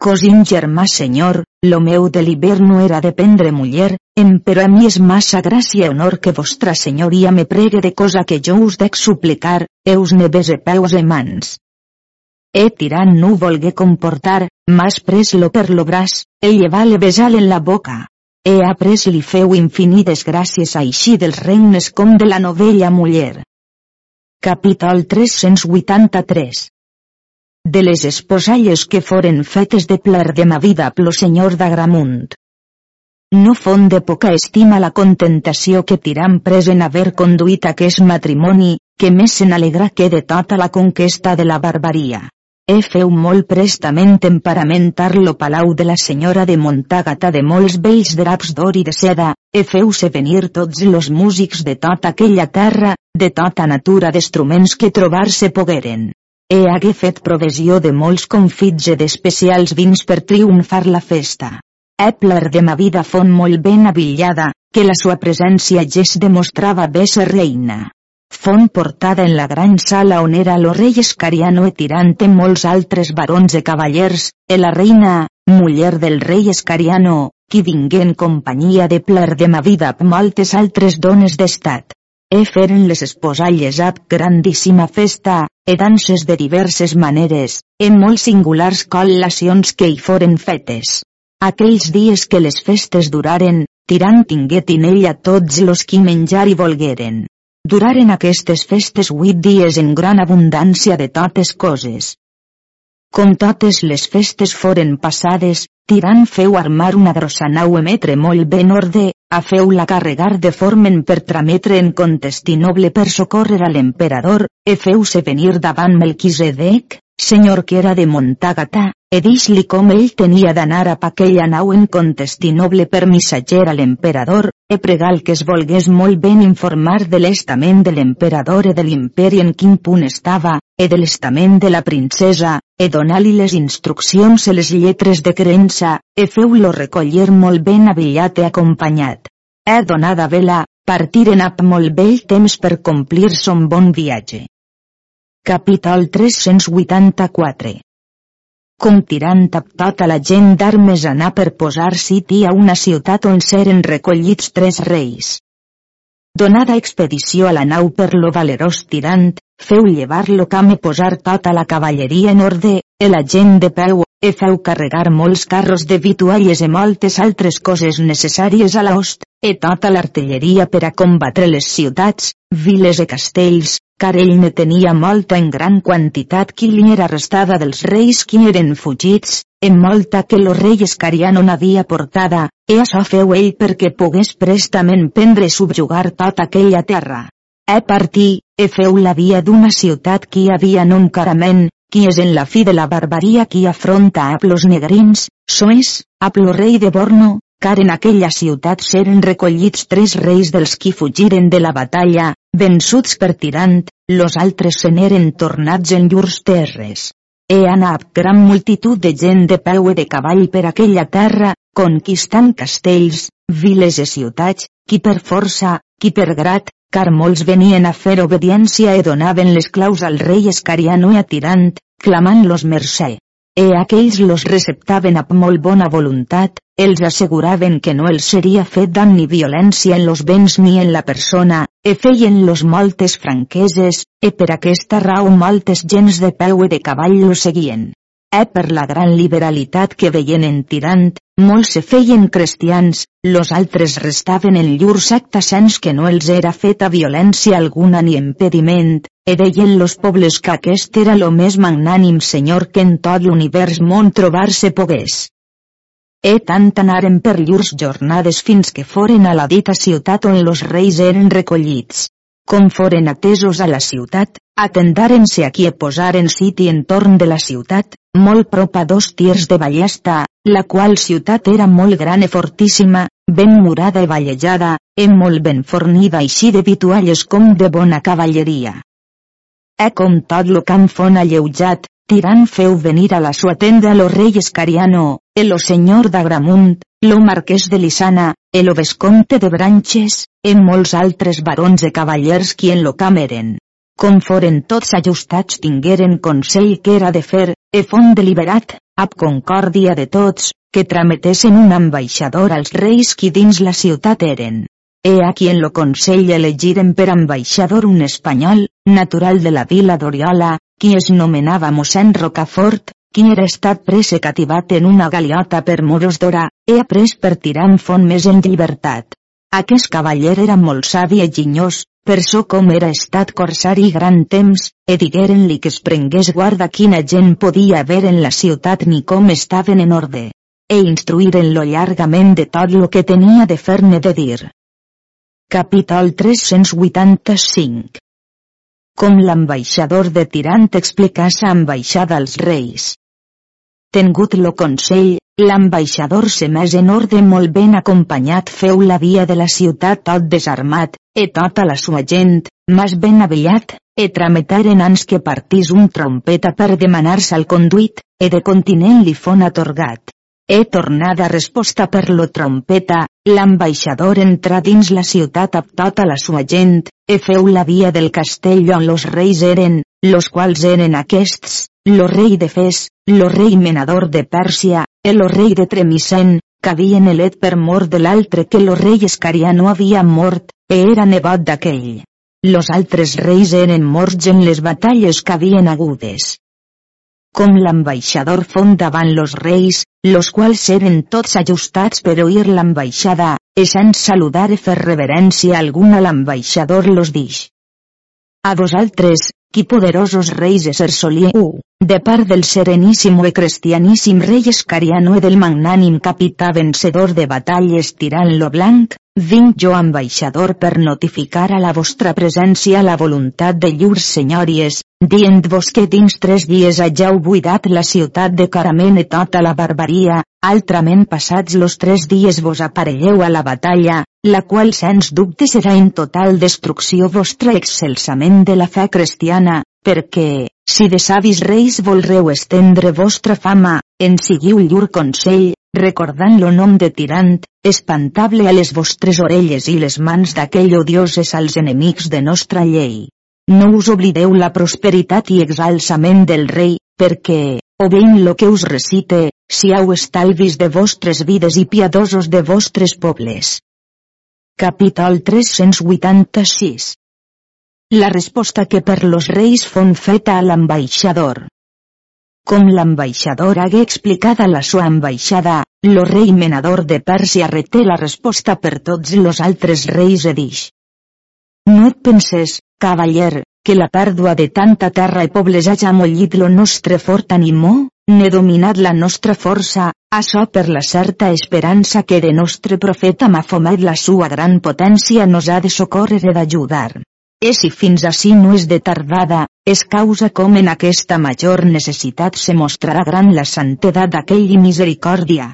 Cosin germà senyor, lo meu deliber no era de prendre muller, em però a mi és massa gràcia i honor que vostra senyoria me pregue de cosa que jo us dec suplicar, eus ne bese peus e mans. E tirant no volgué comportar, mas pres-lo per lo braç, e llevar-le besar en la boca. E après li feu infinites gràcies així dels regnes com de la novella muller. Capítol 383 De les esposalles que foren fetes de pler de ma vida plo senyor d'Agramunt. No fon de poca estima la contentació que tiram pres en haver conduït aquest matrimoni, que més se n'alegra que de tota la conquesta de la barbaria. E feu molt prestament emparamentar lo palau de la senyora de Montagata de molts vells draps d'or i de seda, e feu-se venir tots los músics de tota aquella terra, de tota natura d'instruments que trobar-se pogueren. E hagué fet provisió de molts confits i d'especials vins per triomfar la festa. Epler de ma vida fon molt ben avillada, que la sua presència ges demostrava bé ser reina font portada en la gran sala on era lo rei Escariano e tirante molts altres barons e cavallers, e la reina, muller del rei Escariano, qui vingué en companyia de pler de ma vida amb moltes altres dones d'estat. e feren les esposalles ab grandíssima festa, e danses de diverses maneres, e molt singulars col·lacions que hi foren fetes. Aquells dies que les festes duraren, tirant tinguet in ella tots los qui menjar i volgueren. Duraren aquestes festes huit dies en gran abundància de totes coses. Com totes les festes foren passades, Tirant feu armar una grossa nau emetre molt ben orde, a feu-la carregar de formen per trametre en Contestinoble per socórrer a l'emperador, e feu-se venir davant Melquisedec, senyor que era de Montagata, e dix-li com ell tenia d'anar a aquella nau en Contestinoble per missatger a l'emperador, e pregal que es volgués molt ben informar de l'estament de l'emperador e de l'imperi en quin punt estava, e de l'estament de la princesa, e donar-li les instruccions e les lletres de creença, e feu-lo recollir molt ben avillat e acompanyat. E donada vela, partiren ap molt vell temps per complir son bon viatge. Capítol 384 Com tirant ap tota la gent d'armes anar per posar siti a una ciutat on seren recollits tres reis. Donada expedició a la nau per lo valerós tirant, feu llevar lo camp i posar tota la cavalleria en orde, e la gent de peu, e feu carregar molts carros de vitualles i moltes altres coses necessàries a l'host, e tota l'artilleria per a combatre les ciutats, viles i castells, car ell ne tenia molta en gran quantitat qui li era restada dels reis qui eren fugits, en molta que lo rei Escariano n'havia portada, e això feu ell perquè pogués prestament prendre subjugar tota aquella terra. E partí, e feu la via d'una ciutat qui havia un carament, qui és en la fi de la barbaria qui afronta a plos negrins, soes, a plo rei de Borno, car en aquella ciutat seren recollits tres reis dels qui fugiren de la batalla, vençuts per tirant, los altres se n'eren tornats en llurs terres. He anat gran multitud de gent de peu i de cavall per aquella terra, conquistant castells, viles i ciutats, qui per força, qui per grat, car molts venien a fer obediència i donaven les claus al rei Escariano i a Tirant, clamant-los mercè. E aquells los receptaven amb molt bona voluntat, els asseguraven que no els seria fet dan ni violència en los béns ni en la persona, e feien los moltes franqueses, e per aquesta raó moltes gens de peu i de cavall lo seguien. E per la gran liberalitat que veien en tirant, molts se feien cristians, los altres restaven en llurs actes sens que no els era feta violència alguna ni impediment, e deien los pobles que aquest era lo més magnànim senyor que en tot l'univers món trobar-se pogués. E tant anaren per llurs jornades fins que foren a la dita ciutat on los reis eren recollits. Com foren atesos a la ciutat, atendaren-se aquí a posaren siti entorn de la ciutat, molt prop a dos tirs de ballesta, la qual ciutat era molt gran i fortíssima, ben murada i vallejada, e molt ben fornida així de vitualles com de bona cavalleria. E com tot lo camp fon alleujat, Tirant feu venir a la sua tenda lo rei Escariano, el o senyor d'Agramunt, lo marquès de Lisana, el o vescomte de Branches, en molts altres barons de cavallers qui en lo cameren. Com foren tots ajustats tingueren consell que era de fer, e font deliberat, ab concòrdia de tots, que trametessin un ambaixador als reis qui dins la ciutat eren. He aquí en lo consell elegiren per ambaixador un espanyol, natural de la vila d'Oriola, qui es nomenava mossèn Rocafort, qui era estat pres i cativat en una galiota per moros d'ora, he après per tirant font més en llibertat. Aquest cavaller era molt savi i ginyós, per so com era estat corsari gran temps, e digueren-li que es prengués guarda quina gent podia haver en la ciutat ni com estaven en orde. E instruïren-lo llargament de tot lo que tenia de fer-ne de dir. Capítol 385 com l'ambaixador de Tirant explicà sa ambaixada als reis. Tengut lo consell, l'ambaixador se més en orde molt ben acompanyat feu la via de la ciutat tot desarmat, e tota la sua gent, mas ben avellat, e trametaren ans que partís un trompeta per demanar-se al conduit, e de continent li fon atorgat. He tornada resposta per lo trompeta, l'ambaixador entra dins la ciutat amb tota la sua gent, e feu la via del castell on los reis eren, los quals eren aquests, lo rei de Fes, lo rei menador de Pèrsia, e lo rei de Tremisen, que havien elet per mort de l'altre que lo rei Escariano havia mort, e era nebot d'aquell. los altres reis eren morts en les batalles que havien agudes. Com l'ambaixador fon davant los reis, los quals eren tots ajustats per oir l'ambaixada, e sense saludar i fer reverència alguna l'ambaixador los dix. A vosaltres, qui poderosos reis ser solieu, de part del sereníssimo e cristianíssim rei Escariano e del magnànim capità vencedor de batalles tirant lo blanc, vinc jo ambaixador per notificar a la vostra presència la voluntat de llurs senyòries, dient-vos que dins tres dies hageu buidat la ciutat de Carament i tota la barbaria, altrament passats los tres dies vos aparelleu a la batalla, la qual sens dubte serà en total destrucció vostra excelsament de la fe cristiana, perquè, si de savis reis volreu estendre vostra fama, en siguiu llur consell, recordant lo nom de tirant, espantable a les vostres orelles i les mans d'aquell odioses als enemics de nostra llei. No us oblideu la prosperitat i exalçament del rei, perquè, veient lo que us recite, siau estalvis de vostres vides i piadosos de vostres pobles. Capítol 386 La resposta que per los reis fon feta a l'ambaixador. Com l'ambaixador hagué explicat a la sua ambaixada, lo rei menador de Pèrsia reté la resposta per tots los altres reis e dix. No et penses, cavaller, que la pèrdua de tanta terra i pobles haja mollit lo nostre fort animó, n'he dominat la nostra força, això per la certa esperança que de nostre profeta Mahomet la sua gran potència nos ha de socórrer i d'ajudar. E si fins ací no és de tardada, és causa com en aquesta major necessitat se mostrarà gran la santedat d'aquell i misericòrdia.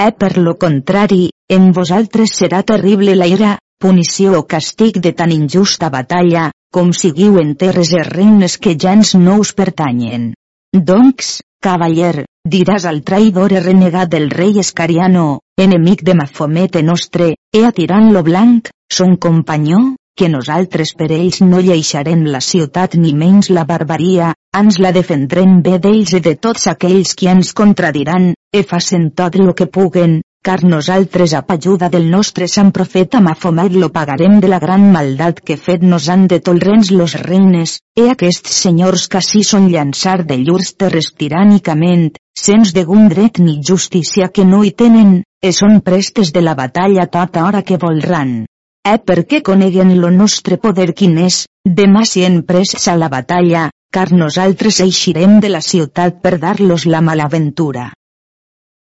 E per lo contrari, en vosaltres serà terrible la ira, punició o castig de tan injusta batalla, com siguiu en terres i regnes que gens no us pertanyen. Doncs, Cavaller, diràs al traïdor i renegat del rei Escariano, enemic de Mafomete nostre, e atirant lo blanc, son companyó, que nosaltres per ells no lleixarem la ciutat ni menys la barbaria, ans la defendrem bé d'ells i de tots aquells qui ens contradiran, e facen tot lo que puguen, car nosaltres a ajuda del nostre sant profeta Mahomet lo pagarem de la gran maldat que fet nos han de tolrens los regnes, e aquests senyors que sí són llançar de llurs terres tirànicament, sens gun dret ni justícia que no hi tenen, e són prestes de la batalla tota hora que volran. Eh perquè coneguen lo nostre poder quin és, demà si en prests a la batalla, car nosaltres eixirem de la ciutat per dar-los la malaventura.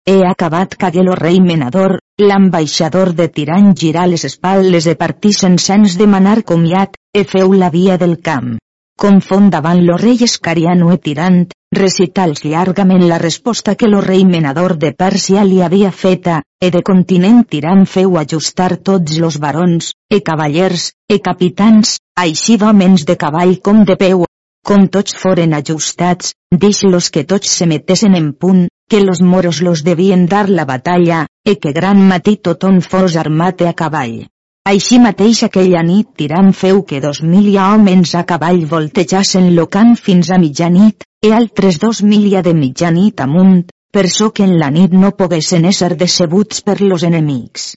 He acabat cagué lo rei menador, l'ambaixador de Tirant girar les espatlles de partir sense demanar comiat, e feu la via del camp. Confon davant lo rei escariano e tirant, recitals llargament la resposta que lo rei menador de Pèrsia li havia feta, e de continent tirant feu ajustar tots los barons, e cavallers, e capitans, així d'homens de cavall com de peu, com tots foren ajustats, dix-los que tots se metessin en punt, que los moros los devien dar la batalla, e que gran matí tothom fos armat a cavall. Així mateix aquella nit tirant feu que dos mil homes a cavall voltejassen lo camp fins a mitjanit, e altres dos milia de mitjanit amunt, per so que en la nit no poguessin ésser decebuts per los enemics.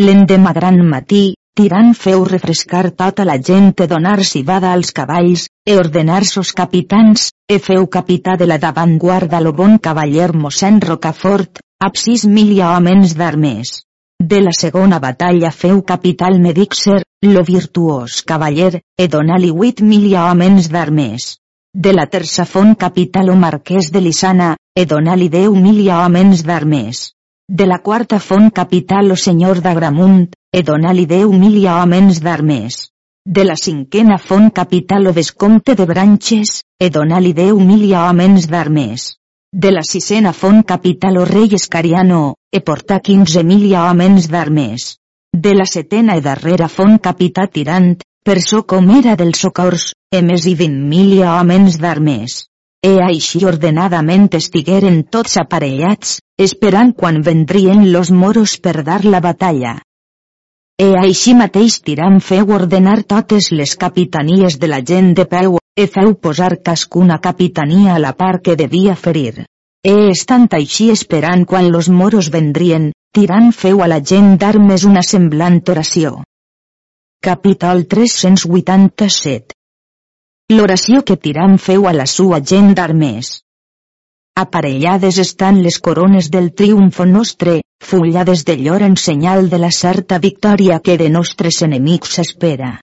L'endemà gran matí, Tirant feu refrescar tota la gent e donar civada als cavalls, e ordenar sos capitans, e feu capità de la davantguarda lo bon cavaller mossèn Rocafort, ab sis mil homes d'armés. De la segona batalla feu capital Medixer, lo virtuós cavaller, e donà-li huit mil homes d'armés. De la terça font capital o marquès de Lisana, e donà-li deu mil homes d'armés. De la quarta font capital o senyor d'Agramunt, e donar-li deu mil homes d'armes. De la cinquena font capital o vescomte de Branches, e donar-li deu mil homes d'armes. De la sisena font capital o rei Escariano, e portar quinze mil homes d'armes. De la setena i darrera font capità tirant, per so com era dels socors, e més i vint mil homes d'armes. E així ordenadament estigueren tots aparellats, esperant quan vendrien los moros per dar la batalla. E així mateix Tiram feu ordenar totes les capitanies de la gent de peu, e feu posar cascuna capitania a la part que devia ferir. E estant així esperant quan los moros vendrien, Tirant feu a la gent d'armes una semblant oració. Capítol 387. L'oració que Tiram feu a la sua gent d'armes. Aparellades estan les corones del triomfo nostre, fullades de llor en senyal de la certa victòria que de nostres enemics s'espera.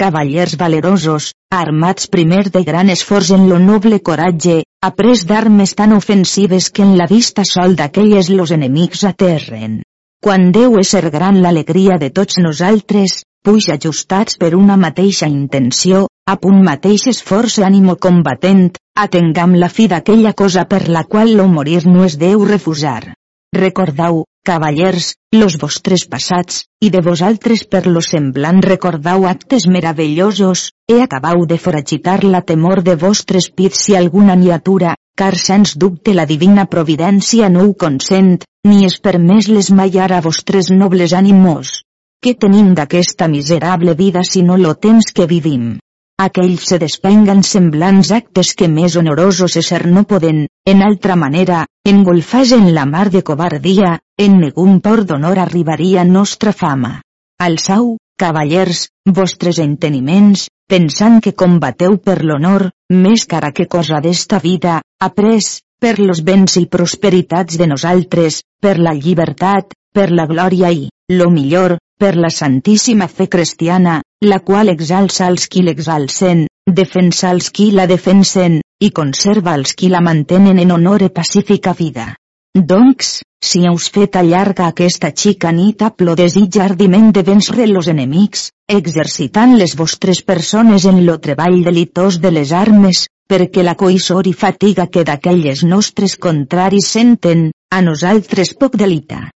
Cavallers valerosos, armats primer de gran esforç en lo noble coratge, après d'armes tan ofensives que en la vista sol d'aquelles los enemics aterren. Quan Déu ser gran l'alegria de tots nosaltres, puix ajustats per una mateixa intenció, a punt mateix esforç i ànimo combatent, atengam la fi d'aquella cosa per la qual lo morir no es deu refusar. Recordau, cavallers, los vostres passats, i de vosaltres per lo semblant recordau actes meravellosos, e acabau de foragitar la temor de vostres pits si alguna niatura, car sens dubte la divina providència no ho consent, ni és permès l'esmaiar a vostres nobles ànimos. Què tenim d'aquesta miserable vida si no lo temps que vivim? Aquells se despenguen semblants actes que més honorosos ser no poden, en altra manera, engolfats en la mar de covardia, en negun por d'honor arribaria nostra fama. Alçau, cavallers, vostres enteniments, pensant que combateu per l'honor, més cara que cosa d'esta vida, après, per los béns i prosperitats de nosaltres, per la llibertat, per la glòria i, lo millor, per la santíssima fe cristiana, la qual exalça els qui l'exalcen, defensa els qui la defensen, i conserva els qui la mantenen en honor i pacífica vida. Doncs, si heus fet allarga aquesta xica nit plo desig ardiment de vèncer los enemics, exercitant les vostres persones en lo treball delitós de les armes, perquè la coïssor i fatiga que d'aquelles nostres contraris senten, a nosaltres poc delita.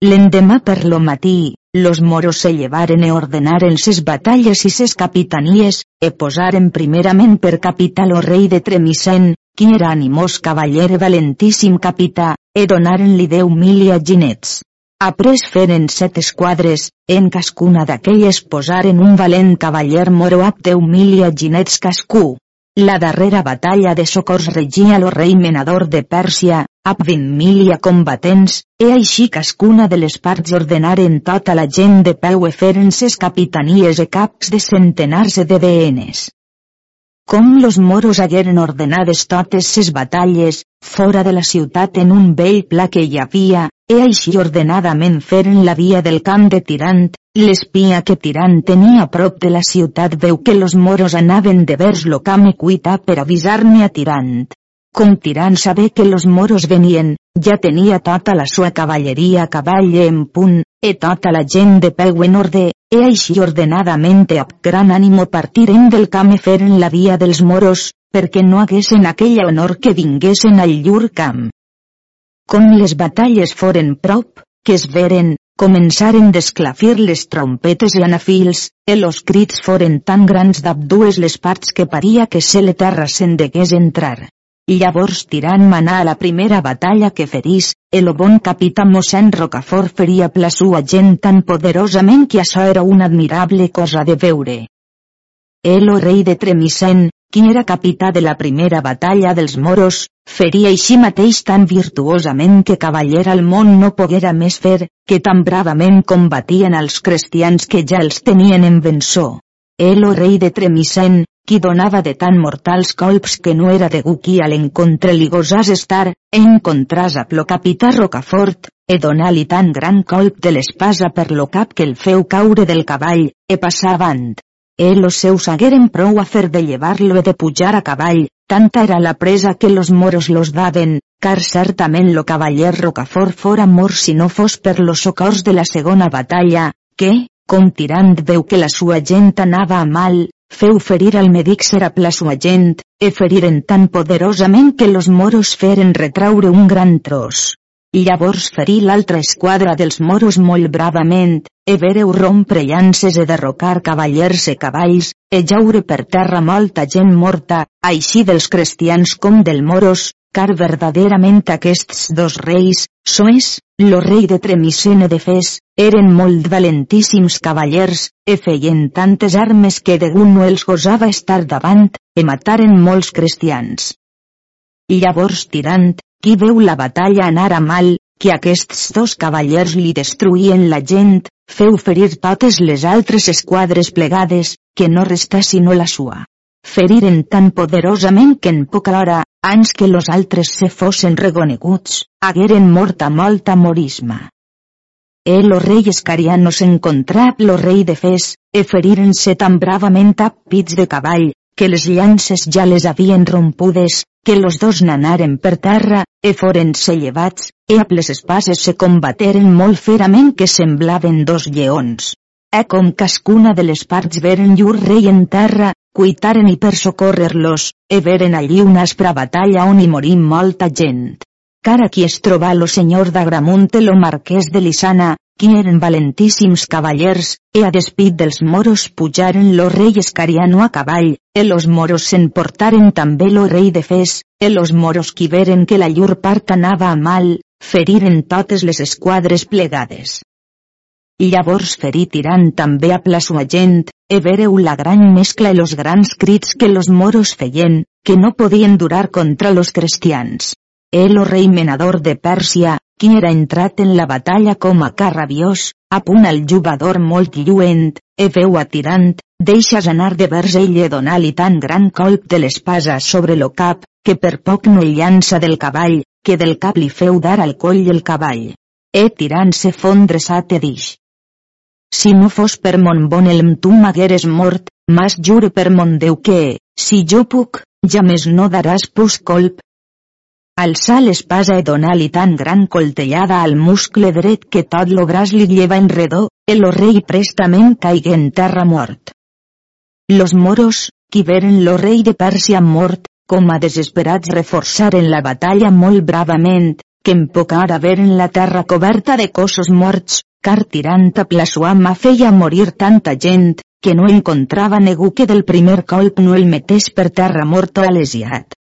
L'endemà per lo matí, los moros se llevaren e ordenaren ses batalles i ses capitanies, e posaren primerament per capital o rei de Tremisen, qui era animós cavaller valentíssim capità, e donaren-li deu mil ginets. Après feren set esquadres, en cascuna d'aquelles posaren un valent cavaller moro ap deu mil ginets cascú. La darrera batalla de socors regia lo rei menador de Pèrsia, vint milia combatents, e així cascuna de les parts ordenaren tota la gent de peu e feren ses capitanies e caps de centenars de deenes. Com los moros hagueren ordenades totes ses batalles, fora de la ciutat en un vell pla que hi havia, e així ordenadament feren la via del camp de Tirant, l'espia que Tirant tenia a prop de la ciutat veu que los moros anaven de vers lo camp i cuita per avisar-ne a Tirant. Com Tirant saber que los moros venien, ja tenia tota la sua cavalleria a cavall en punt, e tota la gent de peu en orde, e així ordenadament amb gran ànimo partiren del camp e feren la via dels moros, perquè no haguessin aquella honor que vinguessin al llur camp. Com les batalles foren prop, que es veren, començaren d'esclafir les trompetes i anafils, e los crits foren tan grans d'abdues les parts que paria que se le terra se'n degués entrar. Llavors tirant manà a la primera batalla que ferís, el bon capità mossèn Rocafort feria pla sua gent tan poderosament que això era una admirable cosa de veure. El o rei de Tremisen, qui era capità de la primera batalla dels moros, feria així mateix tan virtuosament que cavaller al món no poguera més fer, que tan bravament combatien els cristians que ja els tenien en vençó. El o rei de Tremisen, qui donava de tan mortals colps que no era de qui a l'encontre li gosàs estar, en contras a plo capità Rocafort, e donar-li tan gran colp de l'espasa per lo cap que el feu caure del cavall, e passar avant. E los seus hagueren prou a fer de llevar-lo e de pujar a cavall, tanta era la presa que los moros los daven, car certament lo cavaller Rocafort fora mort si no fos per los socors de la segona batalla, que, com tirant veu que la sua gent anava a mal, feu ferir al medic Serapla sua gent, e feriren tan poderosament que los moros feren retraure un gran tros. Llavors ferí l'altra esquadra dels moros molt bravament, e vereu rompre llances e derrocar cavallers e cavalls, e jaure per terra molta gent morta, així dels cristians com del moros, car verdaderament aquests dos reis, soes, lo rei de Tremisene de Fes, eren molt valentíssims cavallers, e feien tantes armes que de no els gosava estar davant, e mataren molts cristians. Llavors tirant, qui veu la batalla anar a mal, que aquests dos cavallers li destruïen la gent, feu ferir totes les altres esquadres plegades, que no restà sinó la sua. Feriren tan poderosament que en poca hora, ans que los altres se fossin reconeguts, hagueren mort a molta morisma. El o rei escariano s'encontrà lo rei de Fes, e feriren-se tan bravament a pits de cavall, que les llances ja les havien rompudes, que los dos nanaren per terra, e foren-se llevats, e amb les espases se combateren molt ferament que semblaven dos lleons. E com cascuna de les parts veren llur rei en terra, cuitaren i per socórrer-los, e veren allí una aspra batalla on hi morí molta gent. Cara qui es troba lo senyor d'Agramunt lo marquès de Lisana, qui eren valentíssims cavallers, e a despit dels moros pujaren lo rei escariano a cavall, e los moros s'emportaren també lo rei de Fes, e los moros qui veren que la llur part anava a mal, feriren totes les esquadres plegades. Llavors ferí tirant també a pla sua gent, e vereu la gran mescla i los grans crits que los moros feien, que no podien durar contra los cristians. El o rei menador de Pèrsia, qui era entrat en la batalla com a car rabiós, a punt al jugador molt lluent, e veu atirant, deixes anar de vers ell e donar-li tan gran colp de l'espasa sobre lo cap, que per poc no llança del cavall, que del cap li feu dar al coll el cavall. E tirant se fondre sa te dix. Si no fos per mon bon elm tu m'hagueres mort, mas jure per mon Déu que, si jo puc, ja més no daràs pus colp, Alçà l'espasa e donar-li tan gran coltellada al muscle dret que tot lo braç li lleva en redó, el rei prestament caigué en terra mort. Los moros, qui veren lo rei de Pèrsia mort, com a desesperats reforçaren la batalla molt bravament, que en poca hora veren la terra coberta de cossos morts, car tirant a Plasuama feia morir tanta gent, que no encontrava negu que del primer colp no el metés per terra mort o alesiat.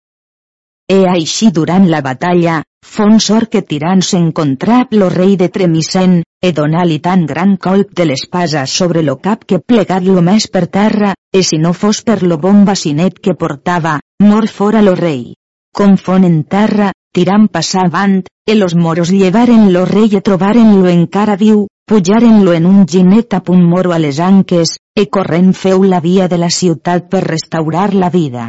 E així durant la batalla, fon sort que tirant s'encontrà lo rei de Tremisen, e donà-li tan gran colp de l'espasa sobre lo cap que plegat lo més per terra, e si no fos per lo bon bacinet que portava, mor fora lo rei. Com fon en terra, tirant passar avant, e los moros llevaren lo rei e trobaren-lo encara viu, pujaren-lo en un ginet a punt moro a les anques, e corrent feu la via de la ciutat per restaurar la vida.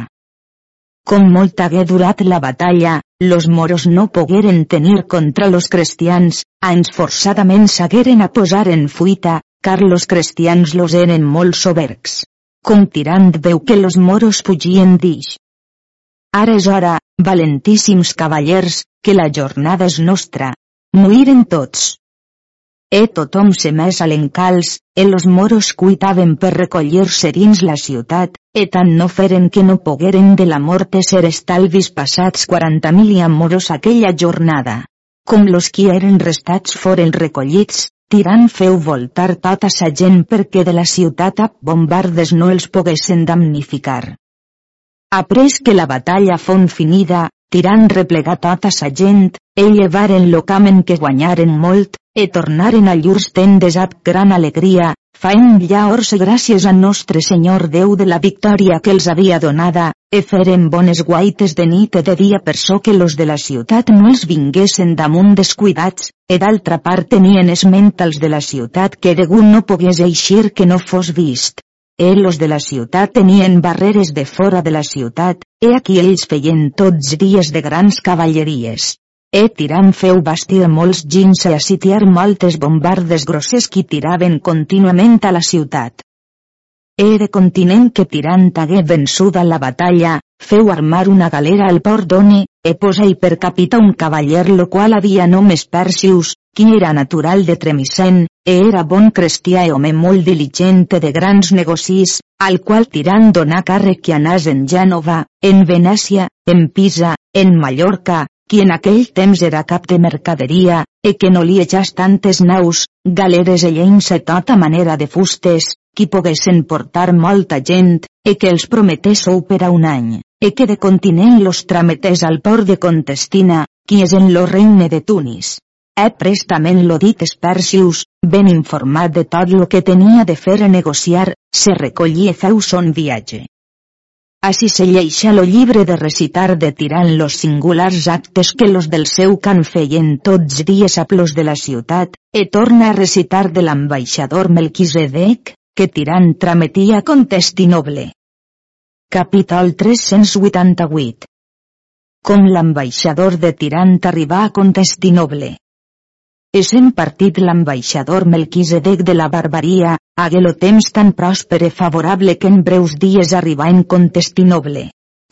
Com molt hagué durat la batalla, los moros no pogueren tenir contra los cristians, ans forçadament s'hagueren a posar en fuita, car los cristians los eren molt sobergs. Com tirant veu que los moros fugien d'ix. Ara és hora, valentíssims cavallers, que la jornada és nostra. Muiren tots. E tothom se més a l'encals, e los moros cuitaven per recollir-se dins la ciutat, e tant no feren que no pogueren de la mort ser estalvis passats 40.000 i moros aquella jornada. Com los qui eren restats foren recollits, tirant feu voltar tota sa gent perquè de la ciutat a bombardes no els poguessin damnificar. Après que la batalla fon finida, tirant replegar tota sa gent, e llevaren lo camen que guanyaren molt, e tornaren a llurs tendes ab gran alegria, faen llaors i gràcies a nostre Senyor Déu de la victòria que els havia donada, e feren bones guaites de nit i de dia per so que los de la ciutat no els vinguessin damunt descuidats, e d'altra part tenien esment als de la ciutat que degut no pogués eixir que no fos vist. E los de la ciutat tenien barreres de fora de la ciutat, e aquí ells feien tots dies de grans cavalleries. E tirant feu bastir molts gins i a sitiar moltes bombardes grosses qui tiraven contínuament a la ciutat. E de continent que tirant hagué vençuda la batalla, feu armar una galera al port d'One, e posa-hi per capita un cavaller lo qual havia nomes Persius, qui era natural de Tremisen, e era bon cristià e home molt diligente de grans negocis, al qual tirant donà càrrec que anàs en Gènova, en Venècia, en Pisa, en Mallorca, qui en aquell temps era cap de mercaderia, e que no li echàs tantes naus, galeres e lleins e tota manera de fustes, qui poguessin portar molta gent, e que els prometés sou per a un any, e que de continent los trametés al port de Contestina, qui és en lo regne de Tunis. E prestament lo dit Espercius, ben informat de tot lo que tenia de fer a negociar, se recollí e feu son viatge. Així se lleixa lo llibre de recitar de tirant los singulars actes que los del seu can feien tots dies a plos de la ciutat, e torna a recitar de l'ambaixador Melquisedec, que tirant trametia Contestinoble. Capítol 388 Com l'ambaixador de Tirant arribà a Contestinoble. Essent partit l'ambaixador Melquisedec de la barbaria, hagué lo temps tan pròsper i favorable que en breus dies arribà en Contestinoble.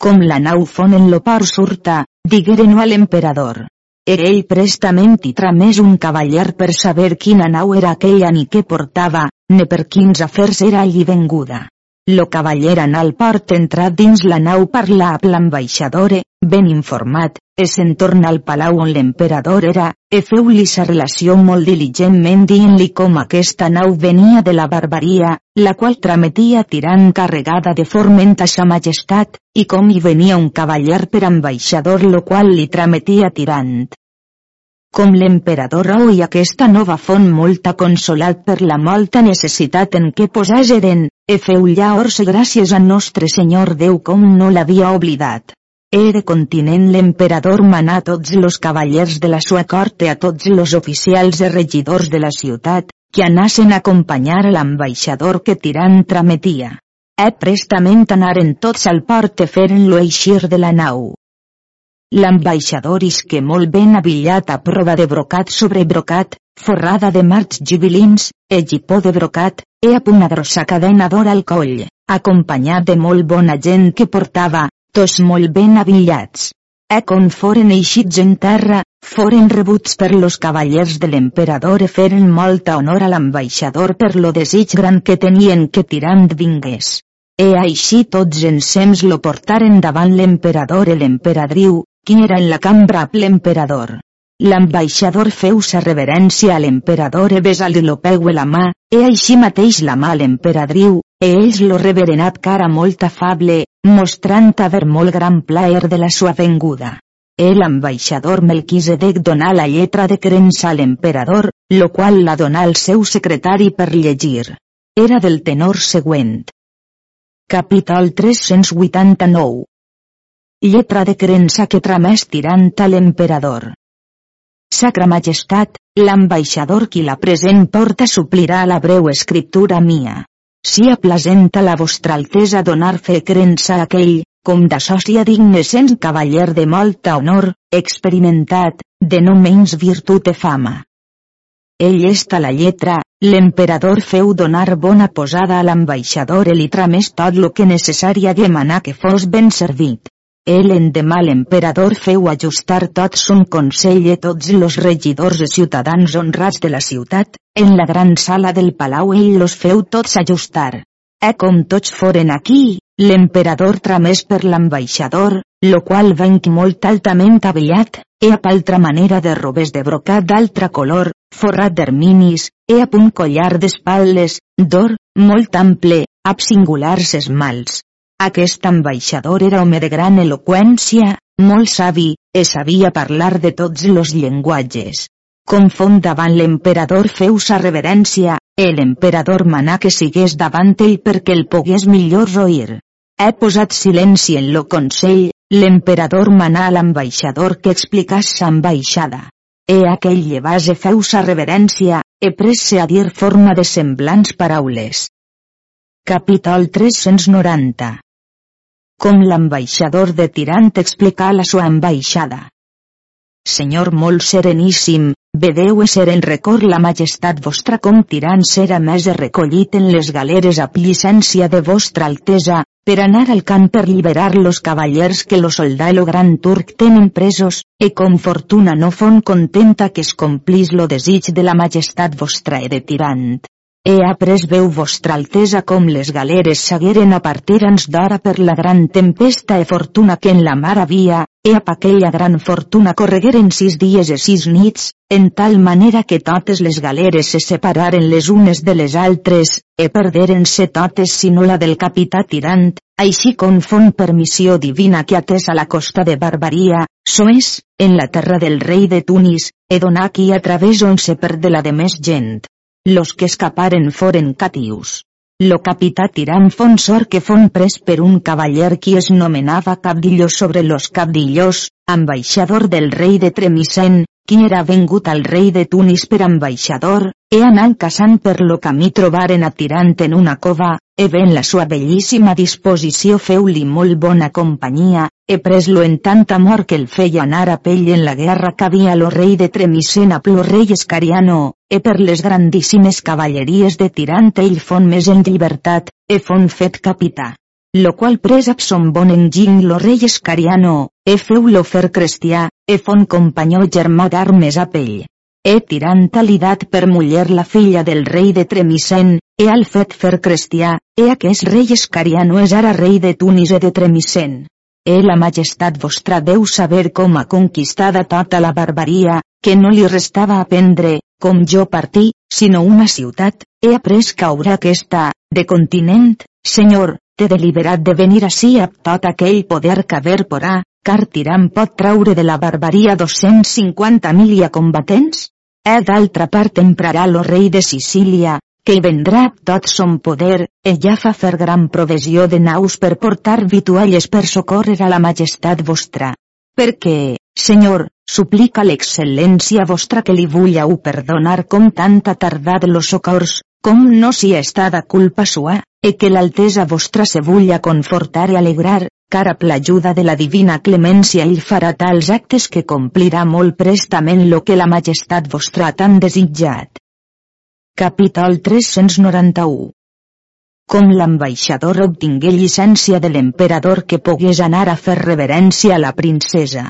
Com la nau fon en lo port surta, digueren a l'emperador. Era ell prestament i tramés un cavaller per saber quina nau era aquella ni què portava, ne per quins afers era allí venguda. Lo cavaller anà al port entrat dins la nau parlar amb l'ambaixador, ben informat, e se'n torna al palau on l'emperador era, e feu-li sa relació molt diligentment dient-li com aquesta nau venia de la barbaria, la qual trametia tirant carregada de forment a sa majestat, i com hi venia un cavaller per ambaixador lo qual li trametia tirant. Com l'emperador i aquesta nova font molta consolat per la molta necessitat en què posàgeren, e feu llaors gràcies a nostre Senyor Déu com no l'havia oblidat. Era continent l'emperador manà tots los cavallers de la sua corte a tots los oficials i regidors de la ciutat, que anassen a acompanyar l'ambaixador que tirant trametia. E prestament anaren tots al port e feren-lo eixir de la nau. L'ambaixador isque molt ben abillat a prova de brocat sobre brocat, forrada de marcs gibilins, egipó de brocat, e a una grossa cadena d'or al coll, acompanyat de molt bona gent que portava, tots molt ben abillats. E com foren eixits en terra, foren rebuts per los cavallers de l'emperador e feren molta honor a l'ambaixador per lo desig gran que tenien que tirant vingués. E així tots ensems lo portaren davant l'emperador e l'emperadriu, qui era en la cambra amb l'emperador. L'ambaixador feu sa reverència a l'emperador e besal lo peu la mà, e així mateix la mà a l'emperadriu, e ells lo reverenat cara molt afable, mostrant haver molt gran plaer de la sua venguda. El ambaixador Melquisedec donà la lletra de creença a l'emperador, lo qual la donà al seu secretari per llegir. Era del tenor següent. Capítol 389 lletra de creença que tramés tirant a l'emperador. Sacra Majestat, l'ambaixador qui la present porta suplirà la breu escriptura mia. Si aplazenta la vostra altesa donar fe creença a aquell, com d'assòcia digne sens cavaller de molta honor, experimentat, de no menys virtut e fama. Ell està la lletra, l'emperador feu donar bona posada a l'ambaixador i li tramés tot lo que necessari a demanar que fos ben servit. El endemà l'emperador feu ajustar tot son consell i tots los regidors i ciutadans honrats de la ciutat, en la gran sala del palau ell los feu tots ajustar. E com tots foren aquí, l'emperador tramés per l'ambaixador, lo qual venc molt altament aviat, e a paltra manera de robes de brocat d'altra color, forrat d'herminis, e a punt collar d'espaldes, d'or, molt ample, ab singulars esmals, aquest ambaixador era home de gran eloqüència, molt savi, e sabia parlar de tots los llenguatges. Confon davant l'emperador feu sa reverència, e l'emperador manà que sigués davant ell perquè el pogués millor oir. He posat silenci en lo consell, l'emperador manà a l'ambaixador que explicàs sa ambaixada. E aquell llevase feu sa reverència, e presse a dir forma de semblants paraules. Capítol 390 Com l'ambaixador de Tirant explica la sua ambaixada. Senyor molt sereníssim, vedeu ser en record la majestat vostra com tirant serà més recollit en les galeres a llicència de vostra altesa, per anar al camp per liberar los cavallers que lo soldà lo gran turc tenen presos, e com fortuna no fon contenta que es complís lo desig de la majestat vostra e de tirant. He après veu vostra altesa com les galeres s'hagueren a partir ans d'hora per la gran tempesta e fortuna que en la mar havia, e ap aquella gran fortuna corregueren sis dies e sis nits, en tal manera que totes les galeres se separaren les unes de les altres, e perderen-se totes sinó la del capità tirant, així com fon permissió divina que atès a la costa de Barbaria, soes, en la terra del rei de Tunis, e donà aquí a través on se perde la de més gent. Los que escaparen foren catius. Lo capità tirant fon sort que fon pres per un cavaller qui es nomenava cabdillo sobre los cabdillos, ambaixador del rei de Tremisen, qui era vengut al rei de Tunis per ambaixador, e anant caçant per lo camí trobaren a tirant en una cova, e ben la sua bellíssima disposició feu-li molt bona companyia, e pres-lo en tant amor que el feia anar a pell en la guerra que havia lo rei de Tremisen a plo rei Escariano, e per les grandíssimes cavalleries de tirant ell fon més en llibertat, e fon fet capità. Lo qual pres ab son bon enginy lo rei Escariano, e feu-lo fer cristià, e fon companyó germà d'armes a pell. E tirant alidat per muller la filla del rei de Tremisen, e al fet fer cristià, e aquest rei Escariano és ara rei de Tunis e de Tremisen. E la majestat vostra deu saber com ha conquistada tota la barbaria, que no li restava aprendre, com jo partí, sinó una ciutat, he après caure aquesta, de continent, senyor, t'he deliberat de venir ací a tot aquell poder que haver porà, car tirant pot traure de la barbaria 250.000 a combatents? E d'altra part emprarà lo rei de Sicília, que hi vendrà tot son poder, ella fa fer gran provisió de naus per portar vitualles per socórrer a la majestat vostra. Perquè, senyor, suplica l'excel·lència vostra que li vullau perdonar com tanta tardat los socors, com no si està de culpa sua, e que l'altesa vostra se vulla confortar i alegrar, car a l'ajuda de la divina clemència ell farà tals actes que complirà molt prestament lo que la majestat vostra tan desitjat. Capítol 391 Com l'ambaixador obtingué llicència de l'emperador que pogués anar a fer reverència a la princesa.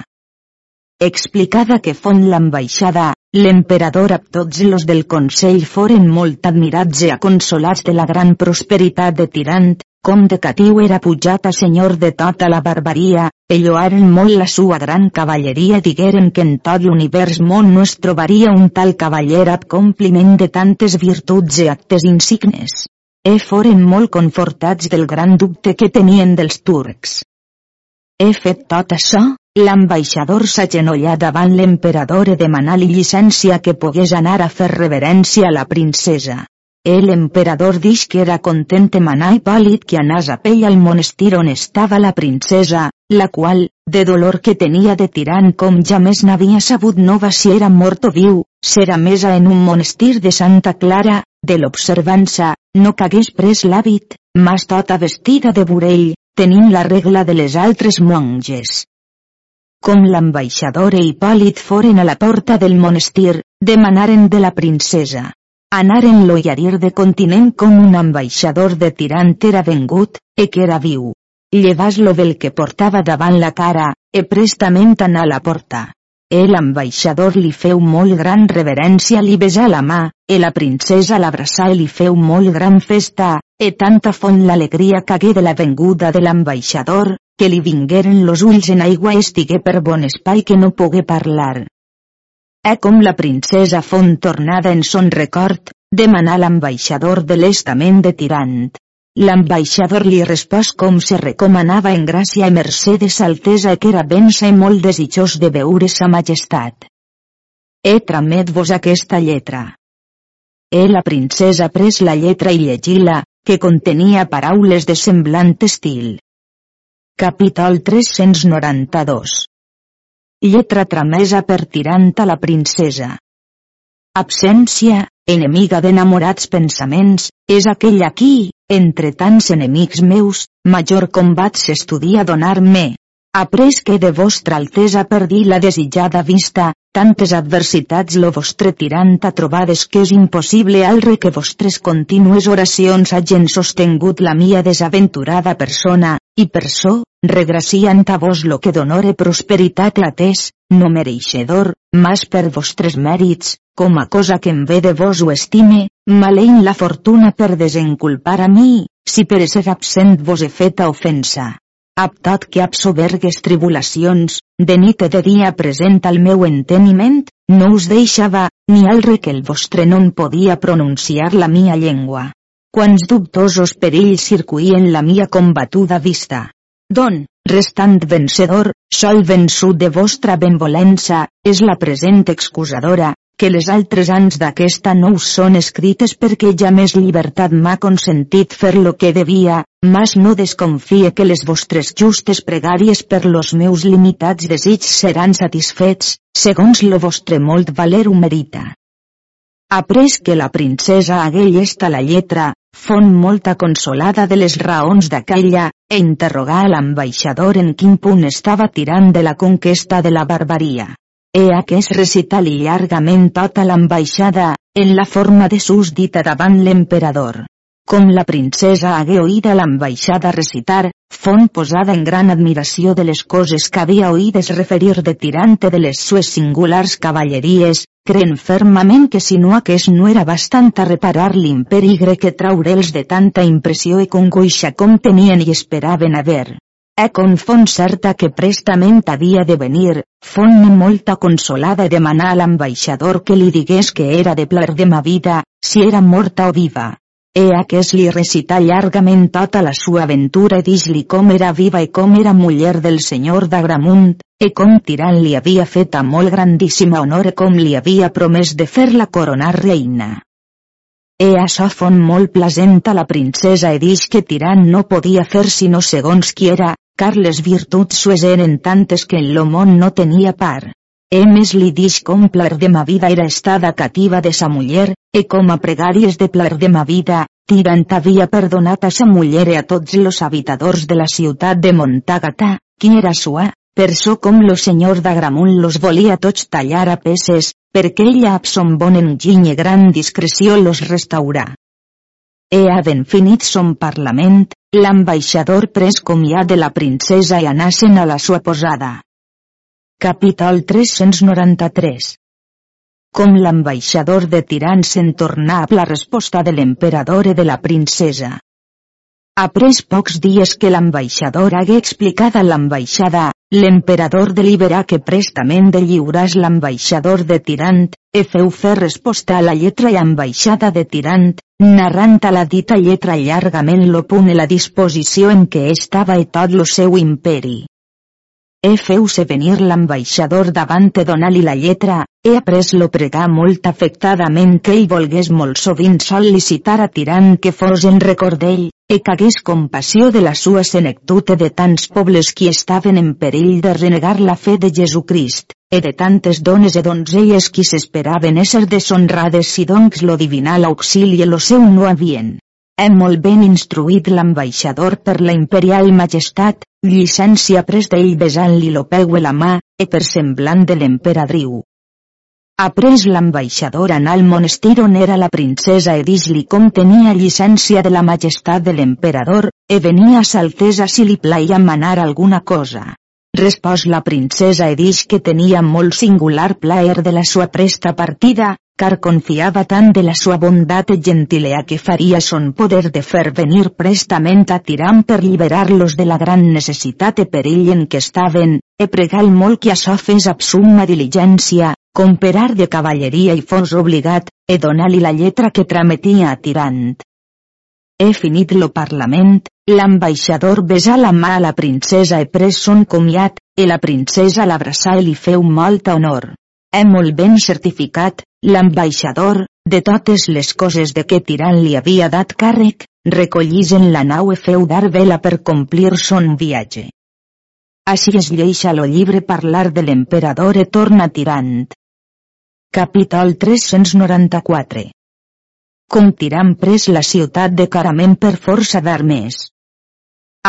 Explicada que fon l'ambaixada, l'emperador amb tots los del consell foren molt admirats i aconsolats de la gran prosperitat de Tirant, com de catiu era pujat a senyor de tota la barbaria, e lloaren molt la sua gran cavalleria digueren que en tot l'univers món no es trobaria un tal cavaller ab compliment de tantes virtuts i actes insignes. E foren molt confortats del gran dubte que tenien dels turcs. He fet tot això, l'ambaixador s'agenollà davant l'emperador e demanar-li llicència que pogués anar a fer reverència a la princesa. El emperador dix que era content manar i que anàs a pell al monestir on estava la princesa, la qual, de dolor que tenia de tirant com ja més n'havia sabut nova si era mort o viu, s'era mesa en un monestir de Santa Clara, de l'observança, no cagués pres l'hàbit, mas tota vestida de burell, tenint la regla de les altres monges. Com l'ambaixador i pàl·lid foren a la porta del monestir, demanaren de la princesa anaren lo llarir de continent com un ambaixador de tirant era vengut, e que era viu. Llevas-lo del que portava davant la cara, e prestament a la porta. El ambaixador li feu molt gran reverència li besà la mà, e la princesa l'abraçà i li feu molt gran festa, e tanta font l'alegria cagué de la venguda de l'ambaixador, que li vingueren los ulls en aigua estigué per bon espai que no pogué parlar. E com la princesa font tornada en son record, demanà l'ambaixador de l'estament de Tirant. L'ambaixador li respòs com se recomanava en gràcia i mercedes altesa que era bensa i molt desitjós de veure sa majestat. He tramet-vos aquesta lletra. E la princesa pres la lletra i llegila, que contenia paraules de semblant estil. Capítol 392 lletra tramesa per tirant a la princesa. Absència, enemiga d'enamorats pensaments, és aquell aquí, entre tants enemics meus, major combat s'estudia donar-me. Après que de vostra altesa perdí la desitjada vista, tantes adversitats lo vostre tirant a trobades que és impossible alre que vostres contínues oracions hagin sostingut la mia desaventurada persona, i per so, regraciant a vos lo que d'honor e prosperitat atès, no mereixedor, mas per vostres mèrits, com a cosa que em ve de vos ho estime, maleint la fortuna per desenculpar a mi, si per ser absent vos he feta ofensa. Aptat que ab sobergues tribulacions, de nit i de dia present al meu enteniment, no us deixava, ni alre que el vostre non podia pronunciar la mia llengua quants dubtosos perills circuïen la mia combatuda vista. Don, restant vencedor, sol vençut de vostra benvolença, és la present excusadora, que les altres anys d'aquesta no us són escrites perquè ja més llibertat m'ha consentit fer lo que devia, mas no desconfie que les vostres justes pregàries per los meus limitats desigs seran satisfets, segons lo vostre molt valer ho merita. Après que la princesa hagué llesta la lletra, fon molta consolada de les raons d'aquella, e interrogà a l'ambaixador en quin punt estava tirant de la conquesta de la barbaria. Ea que es recital i llargament tota l'ambaixada, en la forma de sus dita davant l'emperador. Com la princesa hagué oïda l'ambaixada recitar, fon posada en gran admiració de les coses que havia oïdes referir de tirante de les sues singulars cavalleries, creen fermament que si no aquest no era bastant a reparar l'imperi grec que traure'ls de tanta impressió i congoixa com tenien i esperaven haver. E con fon certa que prestament havia de venir, fon molta consolada demanar a l'ambaixador que li digués que era de plar de ma vida, si era morta o viva. Ea que es li recita llargament tota la sua aventura i dix-li com era viva i com era muller del senyor d'Agramunt, e com tirant li havia fet a molt grandíssima honor e com li havia promès de fer-la coronar reina. E això fon molt plasent la princesa e dix que tirant no podia fer sinó segons qui era, car les virtuts sues eren tantes que en lo món no tenia Emes li dix com plar de ma vida era estada cativa de sa muller, e com a pregàries de plar de ma vida, tirant havia perdonat a sa muller e a tots los habitadors de la ciutat de Montagata, qui era sua, per so com lo senyor d'Agramunt los volia tots tallar a peces, perquè ella son bon enginy e gran discreció los restaurà. E ben finit son parlament, l'ambaixador pres comiat de la princesa i anassen a la sua posada. Capítol 393 Com l'ambaixador de Tirant se'n tornà a la resposta de l'emperador i de la princesa. Après pocs dies que l'ambaixador hagué explicat a l'ambaixada, l'emperador deliberà que prestament de lliuràs l'ambaixador de Tirant, e feu fer resposta a la lletra i ambaixada de Tirant, narrant a la dita lletra llargament lo punt i la disposició en què estava i tot lo seu imperi. He feu-se venir l'ambaixador davant de donar-li la lletra, he après lo pregar molt afectadament que ell volgués molt sovint sol·licitar a Tirant que fos en record d'ell, e cagués compassió de la sua senectute de tants pobles qui estaven en perill de renegar la fe de Jesucrist, e de tantes dones e donzelles qui s'esperaven ésser deshonrades si doncs lo divinal auxili lo seu no havien. Hem molt ben instruït l'ambaixador per la imperial majestat, llicència pres d'ell besant-li lo peu la mà, e per semblant de l'emperadriu. Après l'ambaixador anà al monestir on era la princesa e dis-li com tenia llicència de la majestat de l'emperador, e venia Saltesa si li plaia manar alguna cosa. Respòs la princesa e dix que tenia molt singular plaer de la sua presta partida, car confiava tant de la sua bondat e gentilea que faria son poder de fer venir prestament a Tiram per liberar-los de la gran necessitat e perill en què estaven, e pregal molt que això fes ab summa diligència, comparar de cavalleria i fos obligat, e donar-li la lletra que trametia a Tirant. He finit lo parlament, l'ambaixador besà la mà a la princesa e pres son comiat, e la princesa l'abraçà i li feu molta honor. He molt ben certificat, L'ambaixador, de totes les coses de què Tirant li havia dat càrrec, recollís en la nau e feu dar vela per complir son viatge. Així es lleixa lo llibre parlar de l'emperador e torna Tirant. Capítol 394 Com Tirant pres la ciutat de Carament per força d'armes.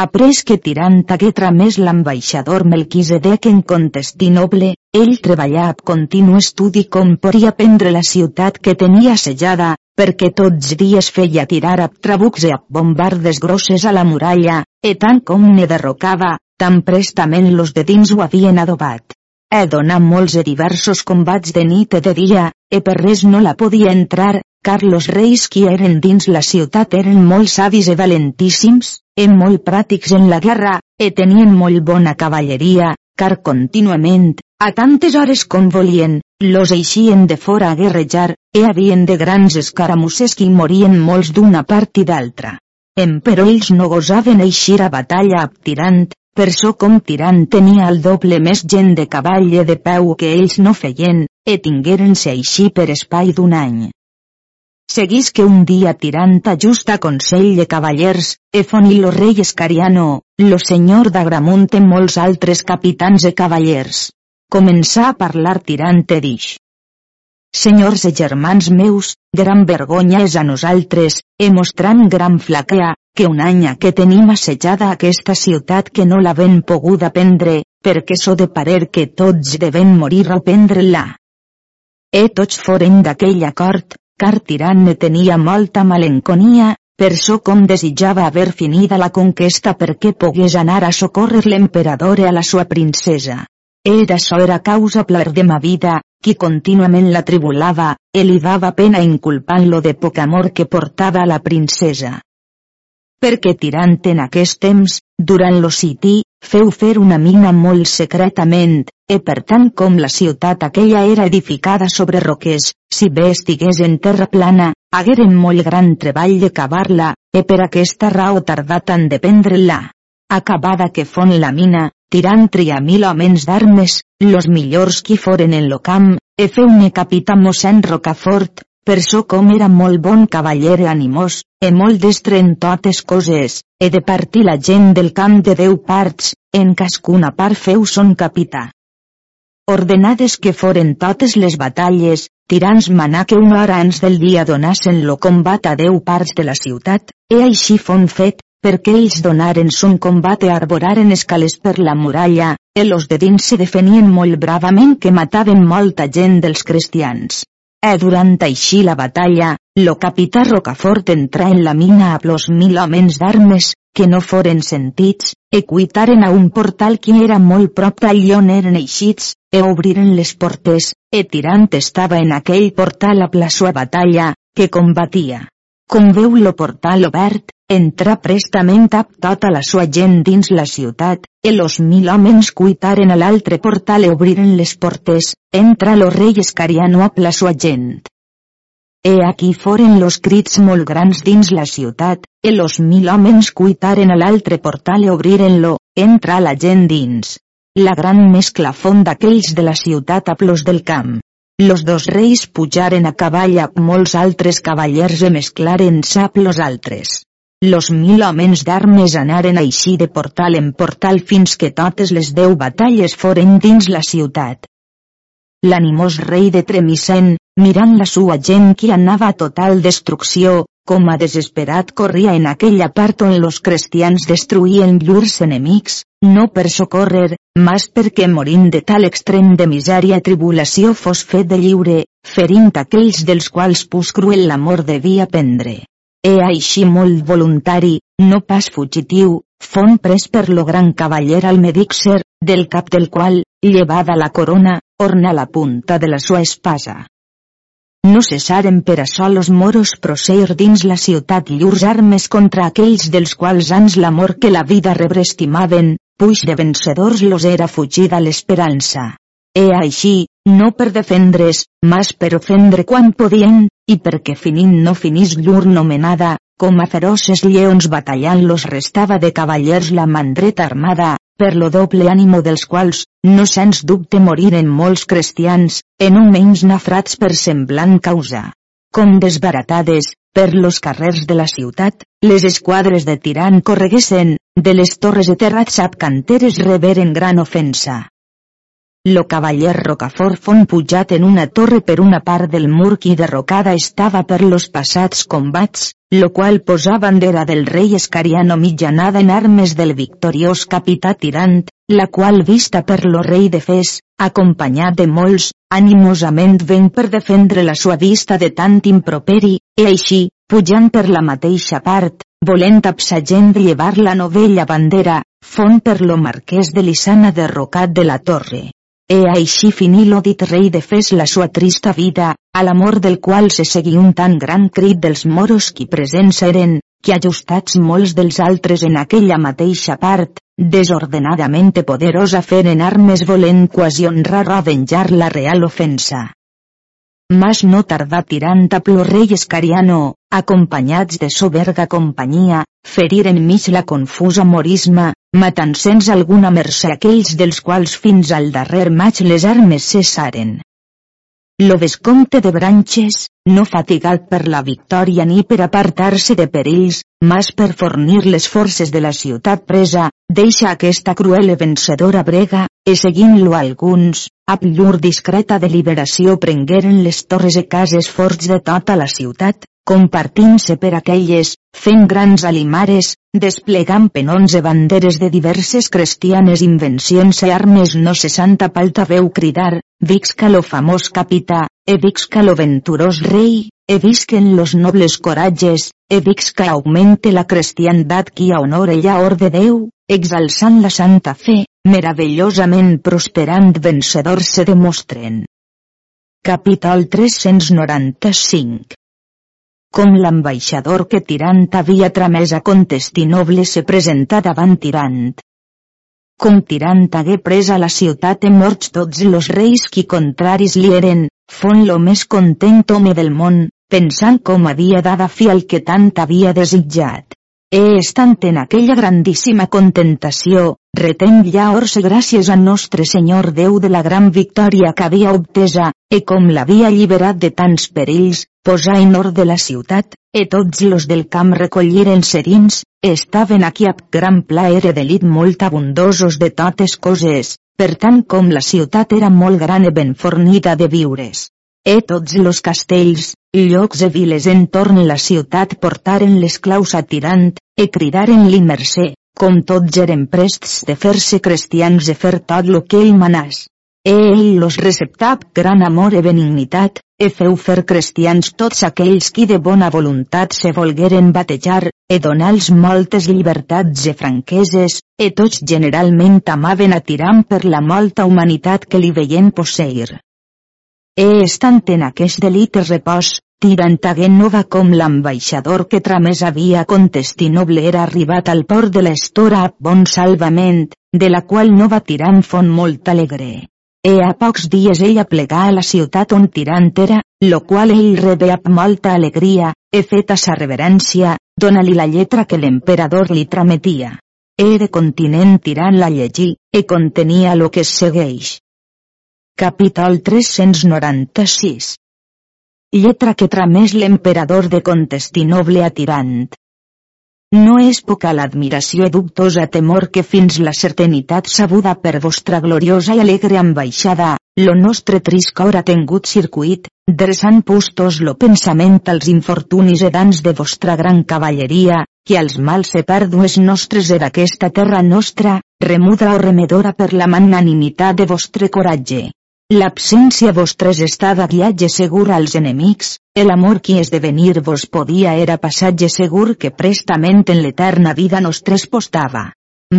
Après que Tirant hagué tramès l'ambaixador Melquisedec en Contestinoble, ell treballà amb continu estudi com podria prendre la ciutat que tenia assejada, perquè tots dies feia tirar amb trabucs i amb bombardes grosses a la muralla, e tant com ne derrocava, tan prestament los de dins ho havien adobat. E donà molts e diversos combats de nit i de dia, e per res no la podia entrar, car los reis qui eren dins la ciutat eren molt savis e valentíssims, en molt pràctics en la guerra, e tenien molt bona cavalleria, car contínuament, a tantes hores com volien, los eixien de fora a guerrejar, e havien de grans escaramusses que morien molts d'una part i d'altra. Em però ells no gosaven eixir a batalla tirant, per so com tirant tenia el doble més gent de cavall i de peu que ells no feien, e tingueren-se així per espai d'un any. Seguís que un dia tirant justa consell de cavallers, e foni lo rei Escariano, lo senyor d'Agramunt i molts altres capitans de cavallers. Començà a parlar tirant e dix. Senyors i germans meus, gran vergonya és a nosaltres, e mostrant gran flaquea, que un any que tenim assetjada aquesta ciutat que no l'havem pogut aprendre, perquè so de parer que tots devem morir o prendre-la. E tots foren d'aquell acord, car Tirant ne tenia molta malenconia, per so com desitjava haver finida la conquesta perquè pogués anar a socórrer l'emperador a la sua princesa. Era so era causa plar de ma vida, qui contínuament la tribulava, e li dava pena inculpant-lo de poc amor que portava a la princesa. Perquè tirant en aquest temps, durant lo sití, feu fer una mina molt secretament, e per tant com la ciutat aquella era edificada sobre roques, si bé estigués en terra plana, hagueren molt gran treball de cavar-la, e per aquesta raó tardà tant de prendre-la. Acabada que fon la mina, tirant tria mil homens d'armes, los millors qui foren en lo camp, e feu-ne capità mossèn Rocafort, per so com era molt bon cavaller e animós, e molt destre en totes coses, e de partir la gent del camp de deu parts, en cascuna part feu son capità. Ordenades que foren totes les batalles, tirants manà que una hora abans del dia donassen lo combat a deu parts de la ciutat, e així fon fet, perquè ells donaren son combat e arboraren escales per la muralla, e los de dins se defenien molt bravament que mataven molta gent dels cristians. E durant així la batalla, lo capità Rocafort entrà en la mina a plos mil homes d'armes, que no foren sentits, e cuitaren a un portal que era molt prop d'all on eren eixits, e obriren les portes, e tirant estava en aquell portal a la sua batalla, que combatia. Com veu lo portal obert, entra prestament ap tota la sua gent dins la ciutat, e los mil homes cuitaren a l'altre portal e obriren les portes, entra lo rei Escariano ap la sua gent. E aquí foren los crits molt grans dins la ciutat, e los mil homes cuitaren a l'altre portal e obriren-lo, entra la gent dins. La gran mescla font d'aquells de la ciutat a plos del camp. Los dos reis pujaren a cavall amb molts altres cavallers e mesclaren sap los altres. Los mil homes d'armes anaren així de portal en portal fins que totes les deu batalles foren dins la ciutat. L'animós rei de Tremisen, mirant la sua gent que anava a total destrucció, com a desesperat corria en aquella part on los cristians destruïen llurs enemics, no per socórrer, mas perquè morint de tal extrem de misèria tribulació fos fet de lliure, ferint aquells dels quals pus cruel l'amor devia prendre. E així molt voluntari, no pas fugitiu, fon pres per lo gran cavaller al Medixer, del cap del qual, llevada la corona, orna la punta de la sua espasa. No cessaren per açò los moros proseir dins la ciutat llurs armes contra aquells dels quals ans l'amor que la vida rebrestimaven, puix de vencedors los era fugida l'esperança. E així, no per defendre's, mas per ofendre quan podien, i perquè finint no finís llur nomenada, com a feroces lleons batallant los restava de cavallers la mandreta armada, per lo doble ànimo dels quals, no sens dubte moriren molts cristians, en un menys nafrats per semblant causa. Com desbaratades, per los carrers de la ciutat, les esquadres de tirant correguessen, de les torres de terrats sap canteres reberen gran ofensa. Lo cavaller Rocafort fon pujat en una torre per una part del mur qui derrocada estava per los passats combats, lo qual posà bandera del rei Escariano mitjanada en armes del victoriós capità tirant, la qual vista per lo rei de Fes, acompanyat de molts, animosament ven per defendre la sua vista de tant improperi, e així, pujant per la mateixa part, volent absagent llevar la novella bandera, font per lo marquès de Lisana derrocat de la torre. E així finí lo dit rei de Fes la sua trista vida, a l'amor del qual se seguí un tan gran crit dels moros qui presents eren, que ajustats molts dels altres en aquella mateixa part, desordenadament poderosa feren armes volent quasi honrar o venjar la real ofensa. Mas no tardà tirant a plo rei Escariano, acompanyats de soberga companyia, ferir enmig la confusa morisma, matant sense alguna mercè aquells dels quals fins al darrer maig les armes cessaren. Lo vescomte de Branches, no fatigat per la victòria ni per apartar-se de perills, mas per fornir les forces de la ciutat presa, deixa aquesta cruel i vencedora brega, e seguint-lo alguns, amb llur discreta deliberació prengueren les torres i cases forts de tota la ciutat, compartint-se per aquelles, fent grans alimares, desplegant penons i banderes de diverses cristianes invencions i armes no cessant a palta veu cridar, Vixca lo famós capità, e vixca lo venturós rei, e visquen los nobles coratges, e vixca augmente la cristiandat qui a honor i a or de Déu, exalçant la santa fe, meravellosament prosperant vencedors se demostren. Capítol 395 com l'ambaixador que Tirant havia tramès a Contestinoble se presentà davant Tirant. Com Tirant hagué pres a la ciutat en morts tots los reis qui contraris li eren, fon lo més content home del món, pensant com havia dada fi al que tant havia desitjat. E estant en aquella grandíssima contentació, retem llaors gràcies a nostre Senyor Déu de la gran victòria que havia obtesa, e com l'havia alliberat de tants perills, posà en ordre la ciutat, e tots los del camp recolliren serins, estaven aquí amb gran plaer e delit molt abundosos de totes coses, per tant com la ciutat era molt gran e ben fornida de viures. E tots los castells, llocs e viles entorn la ciutat portaren les claus a tirant, e cridaren-li mercè, com tots eren prests de fer-se cristians e fer tot lo que ell manàs. Ell los receptà gran amor e benignitat, e feu fer cristians tots aquells qui de bona voluntat se volgueren batejar, e donals moltes llibertats e franqueses, e tots generalment amaven a Tiram per la molta humanitat que li veien posseir. E estant en aquest delit repòs, Tirant hagué nova com l'ambaixador que tramés havia contestinoble era arribat al port de l'estora a bon salvament, de la qual nova Tirant fon molt alegre. E a pocs dies ella plegà a la ciutat on tirant era, lo qual ell rebé amb molta alegria, e feta sa reverència, dona-li la lletra que l'emperador li trametia. E de continent tirant la llegir, e contenia lo que segueix. Capítol 396 Lletra que tramés l'emperador de Contestinoble a Tirant. No és poca l'admiració i dubtosa temor que fins la certanitat sabuda per vostra gloriosa i alegre ambaixada, lo nostre trist cor ha tingut circuit, dreçant pustos lo pensament als infortunis e dans de vostra gran cavalleria, que als mals se pèrdues nostres e d'aquesta terra nostra, remuda o remedora per la magnanimitat de vostre coratge. L'absència vostres estada guiatge segur als enemics, el amor qui esdevenir vos podia era passatge segur que prestament en l'eterna vida nostres postava.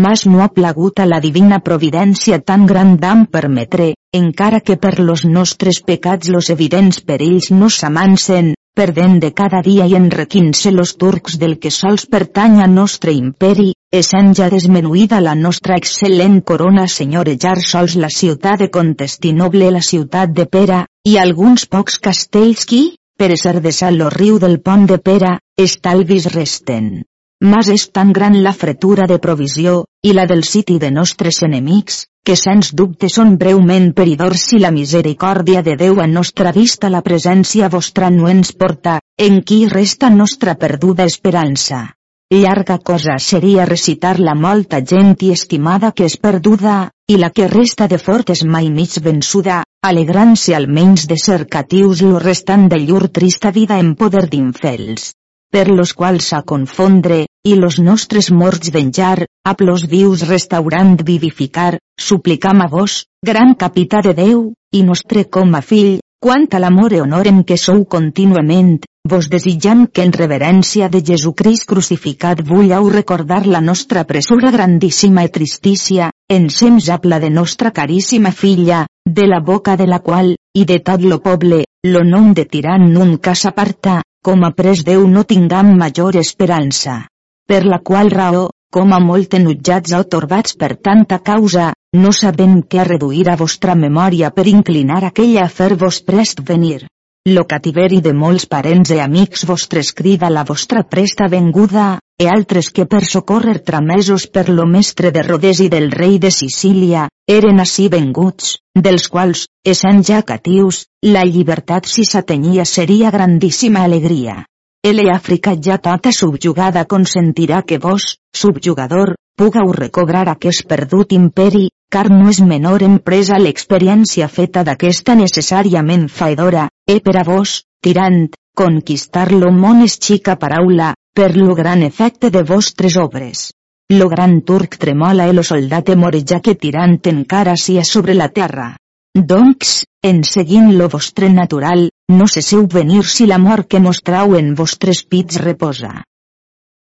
Mas no ha plagut a la divina providència tan gran d'am permetre, encara que per los nostres pecats los evidents perills no s'amansen, perdent de cada dia i enrequint-se los turcs del que sols pertany a nostre imperi, essent ja desmenuïda la nostra excel·lent corona senyorejar sols la ciutat de Contestinoble la ciutat de Pera, i alguns pocs castells qui, per ser de sal lo riu del pont de Pera, estalvis resten. Mas és tan gran la fretura de provisió, i la del siti de nostres enemics, que sens dubte són breument peridors si la misericòrdia de Déu a nostra vista la presència vostra no ens porta, en qui resta nostra perduda esperança. Llarga cosa seria recitar la molta gent i estimada que és perduda, i la que resta de fort és mai mig vençuda, alegrant-se almenys de ser catius lo restant de llur trista vida en poder d'infels per los quals a confondre, i los nostres morts venjar, a plos vius restaurant vivificar, suplicam a vos, gran capità de Déu, i nostre com a fill, quant a l'amor i honor en què sou contínuament, vos desitjant que en reverència de Jesucrist crucificat vulleu recordar la nostra pressura grandíssima i tristícia, en semsable de nostra caríssima filla, de la boca de la qual, i de tot lo poble, lo nom de tirant nunca s'aparta, com a pres Déu no tingam major esperança. Per la qual raó, com a molt enutjats o torbats per tanta causa, no sabem què reduir a vostra memòria per inclinar aquella a fer vos prest venir. Lo cativeri de molts parents e amics vostres crida la vostra presta venguda, e altres que per socórrer tramesos per lo mestre de Rodes i del rei de Sicília, eren així venguts, dels quals, essent ja catius, la llibertat si s'atenia seria grandíssima alegria. Ele Àfrica ja tota subjugada consentirà que vos, subjugador, pugueu recobrar aquest perdut imperi, car no és menor empresa l'experiència feta d'aquesta necessàriament faedora, e per a vos, tirant, conquistar lo món és xica paraula, per lo gran efecte de vostres obres. Lo gran turc tremola e lo soldat moreja que tirant encara sia sobre la terra. Doncs, en seguint lo vostre natural, no cesseu venir si la mort que mostrau en vostres pits reposa.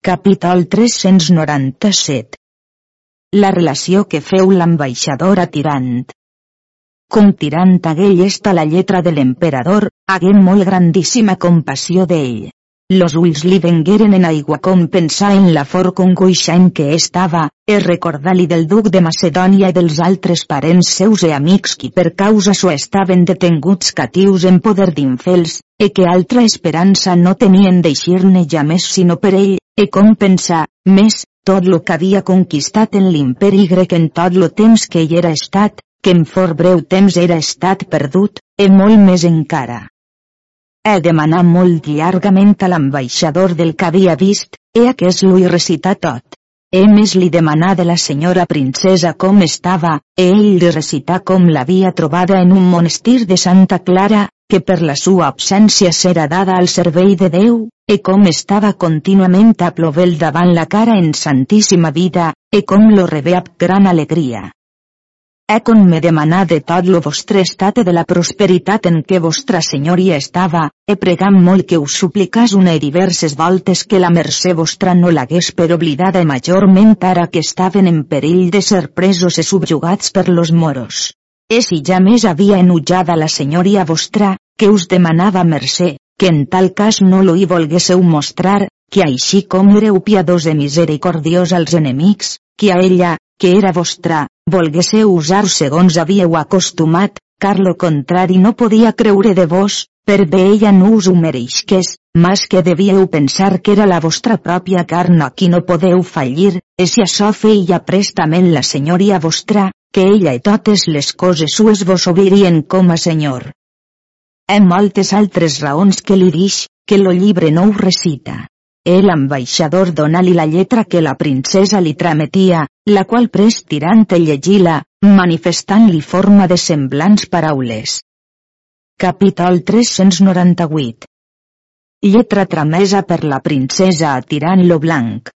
Capítol 397 La relació que feu l'ambaixador a Tirant Com Tirant haguell esta la lletra de l'emperador, hagué molt grandíssima compassió d'ell. Los ulls li vengueren en aigua com pensar en la for congoixant que estava, e recordar-li del duc de Macedònia i dels altres parents seus e amics qui per causa so estaven detenguts catius en poder d'infels, e que altra esperança no tenien d'eixir-ne ja més sinó per ell, e com pensar, més, tot lo que havia conquistat en l'imperi grec en tot lo temps que hi era estat, que en fort breu temps era estat perdut, e molt més encara. He demanat molt llargament a l'ambaixador del que havia vist, e aquest lo hi recitar tot. E més li demanà de la senyora princesa com estava, e ell li recità com l'havia trobada en un monestir de Santa Clara, que per la sua absència s'era dada al servei de Déu, e com estava contínuament a plovel davant la cara en santíssima vida, e com lo rebé amb gran alegria. E com me demanà de tot lo vostre estat de la prosperitat en què vostra senyoria estava, e pregam molt que us suplicàs una i diverses voltes que la mercè vostra no l'hagués per oblidada e majorment ara que estaven en perill de ser presos e subjugats per los moros. E si ja més havia enutjada la senyoria vostra, que us demanava mercè, que en tal cas no lo hi volguésseu mostrar, que així com éreu piadós i misericordiós als enemics, que a ella, que era vostra, volguésseu usar segons havíeu acostumat, car lo contrari no podia creure de vos, per bé ella no us ho mereixqués, mas que devíeu pensar que era la vostra pròpia carn a qui no podeu fallir, e si això feia prestament la senyoria vostra, que ella i totes les coses sues vos obirien com a senyor. Hi moltes altres raons que li dix, que lo llibre no ho recita. El ambaixador dona-li la lletra que la princesa li trametia, la qual pres tirant llegir-la, manifestant-li forma de semblants paraules. Capítol 398 Lletra tramesa per la princesa a tirant lo blanc.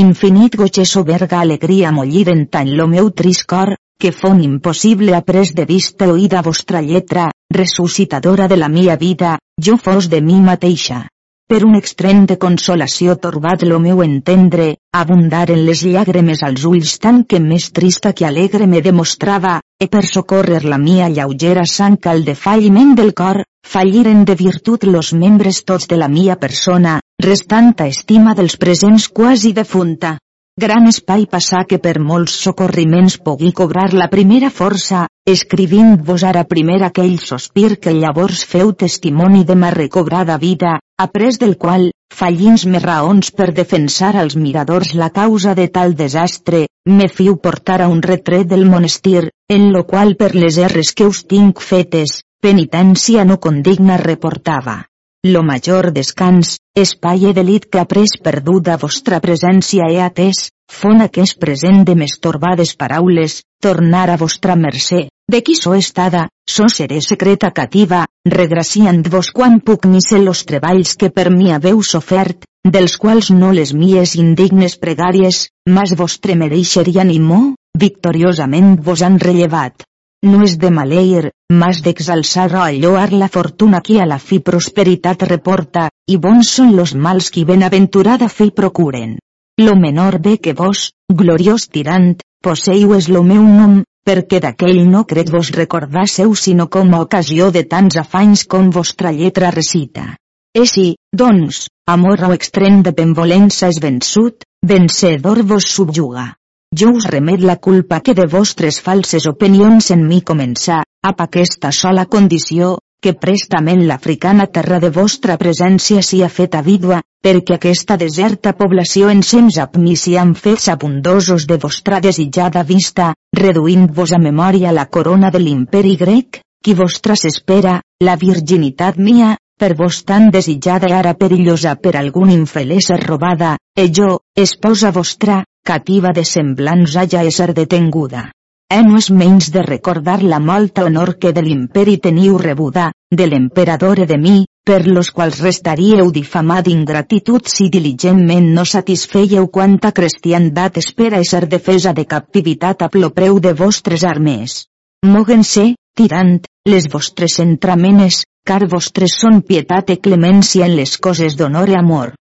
Infinit goig soberga alegria mollida en tant lo meu trist cor, que fon impossible pres de vista oïda vostra lletra, ressuscitadora de la mia vida, jo fos de mi mateixa. Per un extrem de consolació torbat lo meu entendre, abundar en les llàgrimes als ulls tant que més trista que alegre me demostrava, e per socórrer la mia lleugera sang al defalliment del cor, falliren de virtut los membres tots de la mia persona, restanta estima dels presents quasi defunta. Gran espai passar que per molts socorriments pugui cobrar la primera força, escrivint-vos ara primer aquell sospir que llavors feu testimoni de ma recobrada vida, après del qual, fallins me raons per defensar als miradors la causa de tal desastre, me fiu portar a un retret del monestir, en lo qual per les erres que us tinc fetes, penitència no condigna reportava. Lo major descans, espai e delit que ha pres perduda vostra presència he atès, fon aquest present de més torbades paraules, tornar a vostra mercè, de qui so estada, so seré secreta cativa, regraciant-vos quan puc ser los treballs que per mi haveu sofert, dels quals no les mies indignes pregàries, mas vostre mereixerien i mo, victoriosament vos han rellevat no és de maleir, mas d'exalçar o alloar la fortuna qui a la fi prosperitat reporta, i bons són los mals qui benaventurada fi procuren. Lo menor bé que vos, gloriós tirant, poseiu és lo meu nom, perquè d'aquell no crec vos recordasseu sinó com a ocasió de tants afanys com vostra lletra recita. Si, doncs, amor o extrem de benvolença és vençut, vencedor vos subjuga jo us remet la culpa que de vostres falses opinions en mi començar, ap aquesta sola condició, que prestament l'africana terra de vostra presència sia feta vídua, perquè aquesta deserta població ensems amb mi sian fets abundosos de vostra desitjada vista, reduint-vos a memòria la corona de l'imperi grec, qui vostra s'espera, la virginitat mia, per vos tan desitjada ara perillosa per algun infeliç robada, e jo, esposa vostra, cativa de semblants haja ésser detenguda. E no és menys de recordar la molta honor que de l'imperi teniu rebuda, de l'emperador de mi, per los quals restaríeu difamat ingratitud si diligentment no satisfeieu quanta cristiandat espera ésser defesa de captivitat a plopreu de vostres armes. Moguen-se, tirant, les vostres entramenes, car vostres són pietat i clemència en les coses d'honor i amor.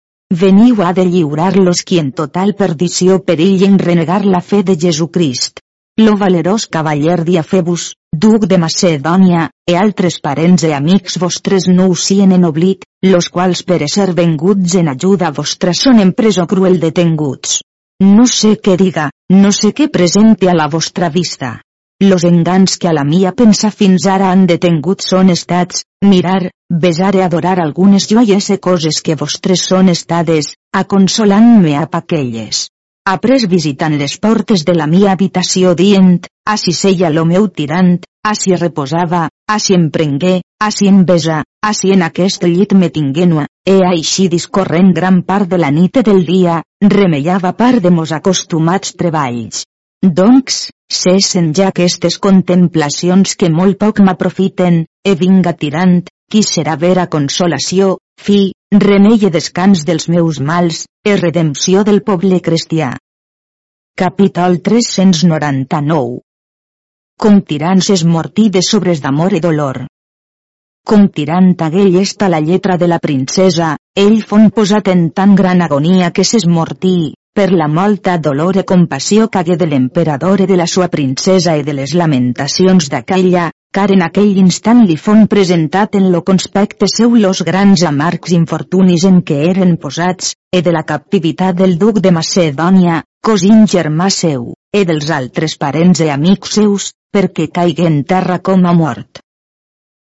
Veniu a de lliurar-los qui en total perdició perill en renegar la fe de Jesucrist. Lo valerós cavaller Diafebus, duc de Macedònia, e altres parents e amics vostres no us sien en oblit, los quals per ser venguts en ajuda vostra són en preso cruel detenguts. No sé què diga, no sé què presente a la vostra vista. Los engans que a la mia pensa fins ara han detengut són estats, mirar, besar i adorar algunes joies e coses que vostres són estades, a consolant-me a aquelles. Après visitant les portes de la mia habitació dient, si seia lo meu tirant, si reposava, si em prengué, si em besa, si en aquest llit me tinguenua, e així discorrent gran part de la nit del dia, remeiava part de mos acostumats treballs. Doncs, cessen ja aquestes contemplacions que molt poc m'aprofiten, e vinga tirant, qui serà vera consolació, fi, remei i descans dels meus mals, e redempció del poble cristià. Capítol 399 Com tirants es mortí de sobres d'amor i dolor. Com tirant aquell està la lletra de la princesa, ell fon posat en tan gran agonia que s'esmortí, per la molta dolor e compassió cagué de l'emperador i de la sua princesa i de les lamentacions d'aquella, car en aquell instant li fon presentat en lo conspecte seu los grans amargs infortunis en què eren posats, e de la captivitat del duc de Macedònia, cosint germà seu, e dels altres parents i amics seus, perquè caigué en terra com a mort.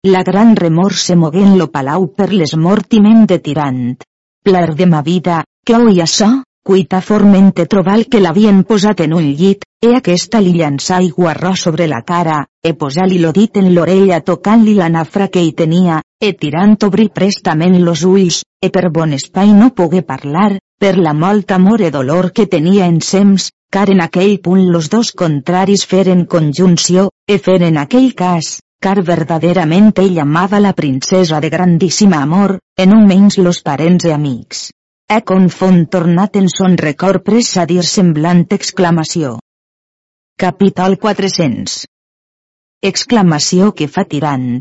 La gran remor se mogué en lo palau per l'esmortiment de tirant. Pler de ma vida, que oi açò? Cuita formente trobal que l'havien posat en un llit, e aquesta li llançà aigua arròs sobre la cara, e posà-li lo dit en l'orella tocant-li la nafra que hi tenia, e tirant obrir prestament los ulls, e per bon espai no pogué parlar, per la molt amor e dolor que tenia en sems, car en aquell punt los dos contraris feren conjunció, e feren aquell cas, car verdaderament ell amava la princesa de grandíssima amor, en un menys los parents e amics. E confon tornat en son record pres a dir semblant exclamació. Capítol 400 Exclamació que fa tirant.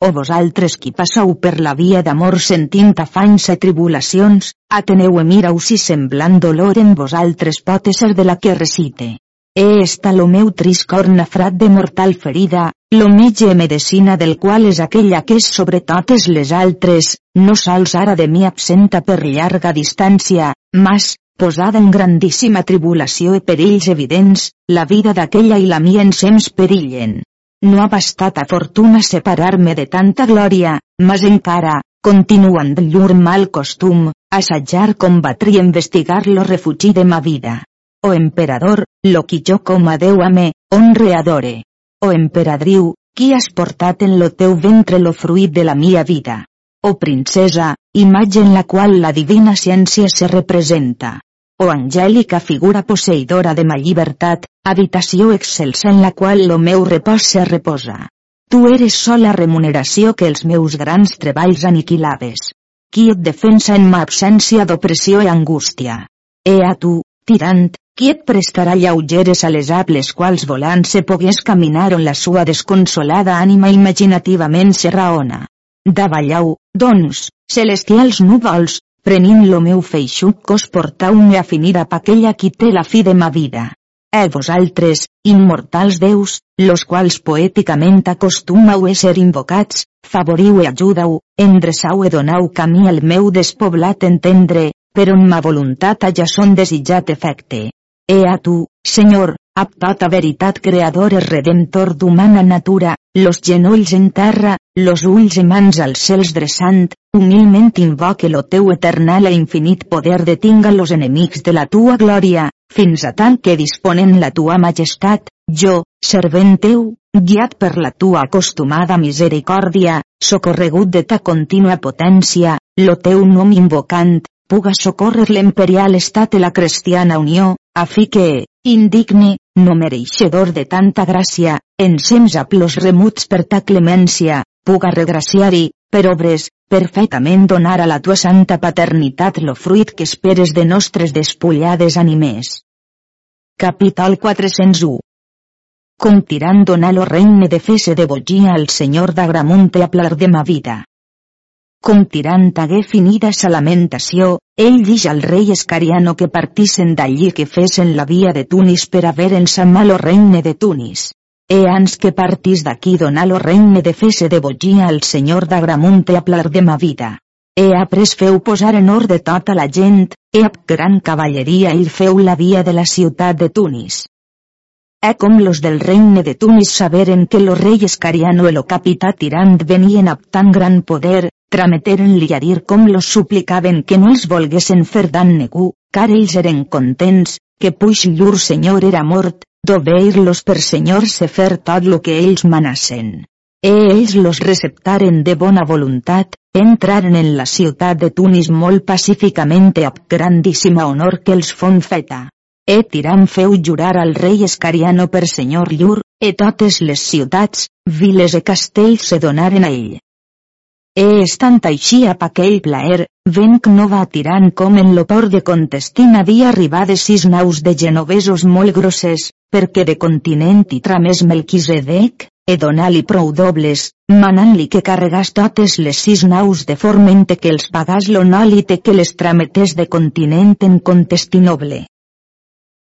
O vosaltres qui passau per la via d'amor sentint afanys i tribulacions, ateneu e mirau si semblant dolor en vosaltres pot ser de la que recite. He esta lo meu trist cor nafrat de mortal ferida, lo metge medicina del qual és aquella que és sobre totes les altres, no sols ara de mi absenta per llarga distància, mas, posada en grandíssima tribulació i perills evidents, la vida d'aquella i la mia ensems perillen. No ha bastat a fortuna separar-me de tanta glòria, mas encara, continuant llur mal costum, assajar combatre i investigar lo refugi de ma vida o emperador, lo qui jo com a Déu honre adore. O emperadriu, qui has portat en lo teu ventre lo fruit de la mia vida. O princesa, imatge en la qual la divina ciència se representa. O angèlica figura posseïdora de ma llibertat, habitació excelsa en la qual lo meu repòs se reposa. Tu eres sola remuneració que els meus grans treballs aniquilaves. Qui et defensa en ma absència d'opressió i angústia? E a tu, tirant, qui et prestarà lleugeres a les ables quals volant se pogués caminar on la sua desconsolada ànima imaginativament se raona. Davallau, doncs, celestials núvols, prenint lo meu feixuc cos portau-me a finir a aquella qui té la fi de ma vida. E vosaltres, immortals déus, los quals poèticament acostumau a ser invocats, favoriu i ajudau, endreçau e donau camí al meu despoblat entendre, per on ma voluntat ja son desitjat efecte. E a tu, Senyor, amb tota veritat creador i redemptor d'humana natura, los genolls en terra, los ulls i mans als cels dreçant, humilment invoque lo teu eternal e infinit poder detinga los enemics de la tua glòria, fins a tant que disponen la tua majestat, jo, servent teu, guiat per la tua acostumada misericòrdia, socorregut de ta contínua potència, lo teu nom invocant, puga socórrer l'imperial estat i la cristiana unió, a fi que, indigne, no mereixedor de tanta gràcia, en sems aplos remuts per ta clemència, puga regraciar-hi, per obres, perfectament donar a la tua santa paternitat lo fruit que esperes de nostres despullades animes. Capítol 401 Com tirant donar lo regne de fese de bogia al senyor d'Agramunt a plar de ma vida. Com tirant hagué finida sa lamentació, ell dix al rei Escariano que partissen d'allí que fesen la via de Tunis per haver en sa malo regne de Tunis. E ans que partís d'aquí donar lo regne de fese de bogia al senyor d'Agramunt a plar de ma vida. E après feu posar en ordre tota la gent, e ab gran cavalleria il feu la via de la ciutat de Tunis. E com los del regne de Tunis saberen que lo rei Escariano e lo capità tirant venien ab tan gran poder, trameteren-li a dir com los suplicaven que no els volguessin fer dan negu, car ells eren contents, que puix llur senyor era mort, d'obeir-los per senyors se fer tot lo que ells manassen. E ells los receptaren de bona voluntat, entraren en la ciutat de Tunis molt pacíficament amb grandíssima honor que els fon feta. E Tiram feu jurar al rei Escariano per senyor llur, e totes les ciutats, viles e castells se donaren a ell. E estant així a aquell plaer, venc no va tirant com en lo port de Contestin havia arribat sis naus de genovesos molt grosses, perquè de continent i tramés Melquisedec, e donar-li prou dobles, manant-li que carregàs totes les sis naus de formente que els pagàs l'onòlite que les trametés de continent en Contestinoble.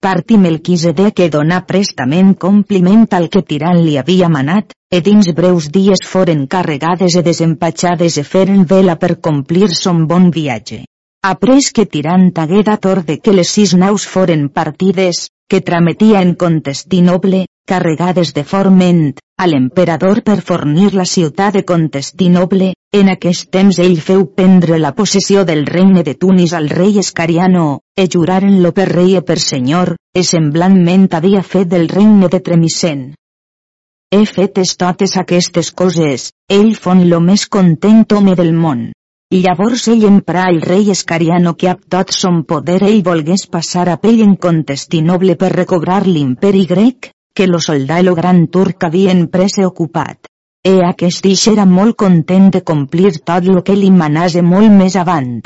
Parti Melquisede que donà prestament compliment al que Tirant li havia manat, e dins breus dies foren carregades e desempatxades e feren vela per complir son bon viatge. Après que Tirant hagué dat de que les sis naus foren partides, que trametia en Contestinoble, carregades de forment, a l'emperador per fornir la ciutat de Contestinoble, en aquest temps ell feu prendre la possessió del regne de Tunis al rei Escariano, e juraren-lo per rei e per senyor, e semblantment havia fet del regne de Tremicent. He fetes totes aquestes coses, ell fon lo més content home del món. Llavors ell emprà el rei Escariano que amb tot son poder ell volgués passar a pell en Contestinoble per recobrar l'imperi grec, que lo soldà lo gran turc havien pres i ocupat. E aquest ix era molt content de complir tot lo que li manase molt més avant.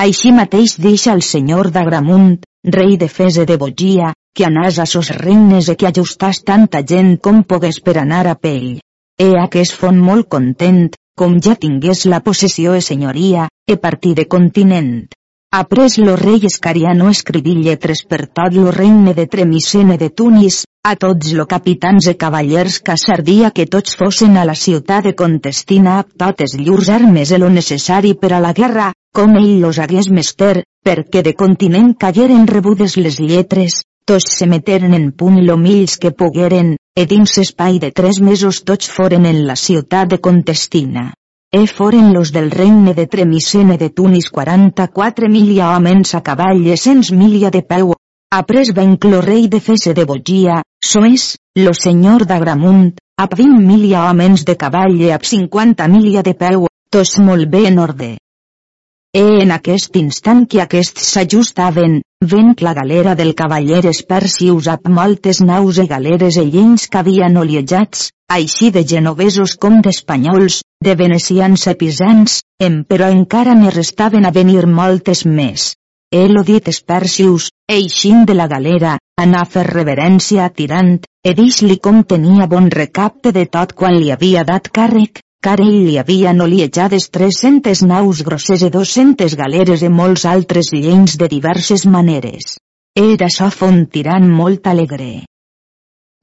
Així mateix deixa el senyor d'Agramunt, rei de Fese de Bogia, que anàs a sos regnes e que ajustàs tanta gent com pogués per anar a pell. E aquest fon molt content, com ja tingués la possessió e senyoria, e partir de continent. Après lo rei Escariano escriví lletres per tot lo regne de Tremicene de Tunis, a tots lo capitans e cavallers que sardia que tots fossin a la ciutat de Contestina amb totes llurs armes e lo necessari per a la guerra, com ell los hagués mester, perquè de continent cagueren rebudes les lletres, tots se meteren en punt lo mills que pogueren, e dins espai de tres mesos tots foren en la ciutat de Contestina. E foren los del regne de Tremicene de Tunis 44 milia homens a cavall e cents milia de peu. Après venc lo rei de Fese de Bogia, soes, lo senyor d'Agramunt, ap 20 milia homens de cavall e ap 50 milia de peu, tos molt bé en orde. E en aquest instant que aquests s'ajustaven, venc la galera del cavaller Espersius ap moltes naus e galeres e llens que havien oliejats, així de genovesos com d'espanyols, de venecians episans, em però encara ne restaven a venir moltes més. Elo dit Espersius, eixint de la galera, anà a fer reverència a Tirant, e dix-li com tenia bon recapte de tot quan li havia dat càrrec, car ell li havia noliejades 300 naus grosses e 200 galeres e molts altres llens de diverses maneres. Era so font tirant molt alegre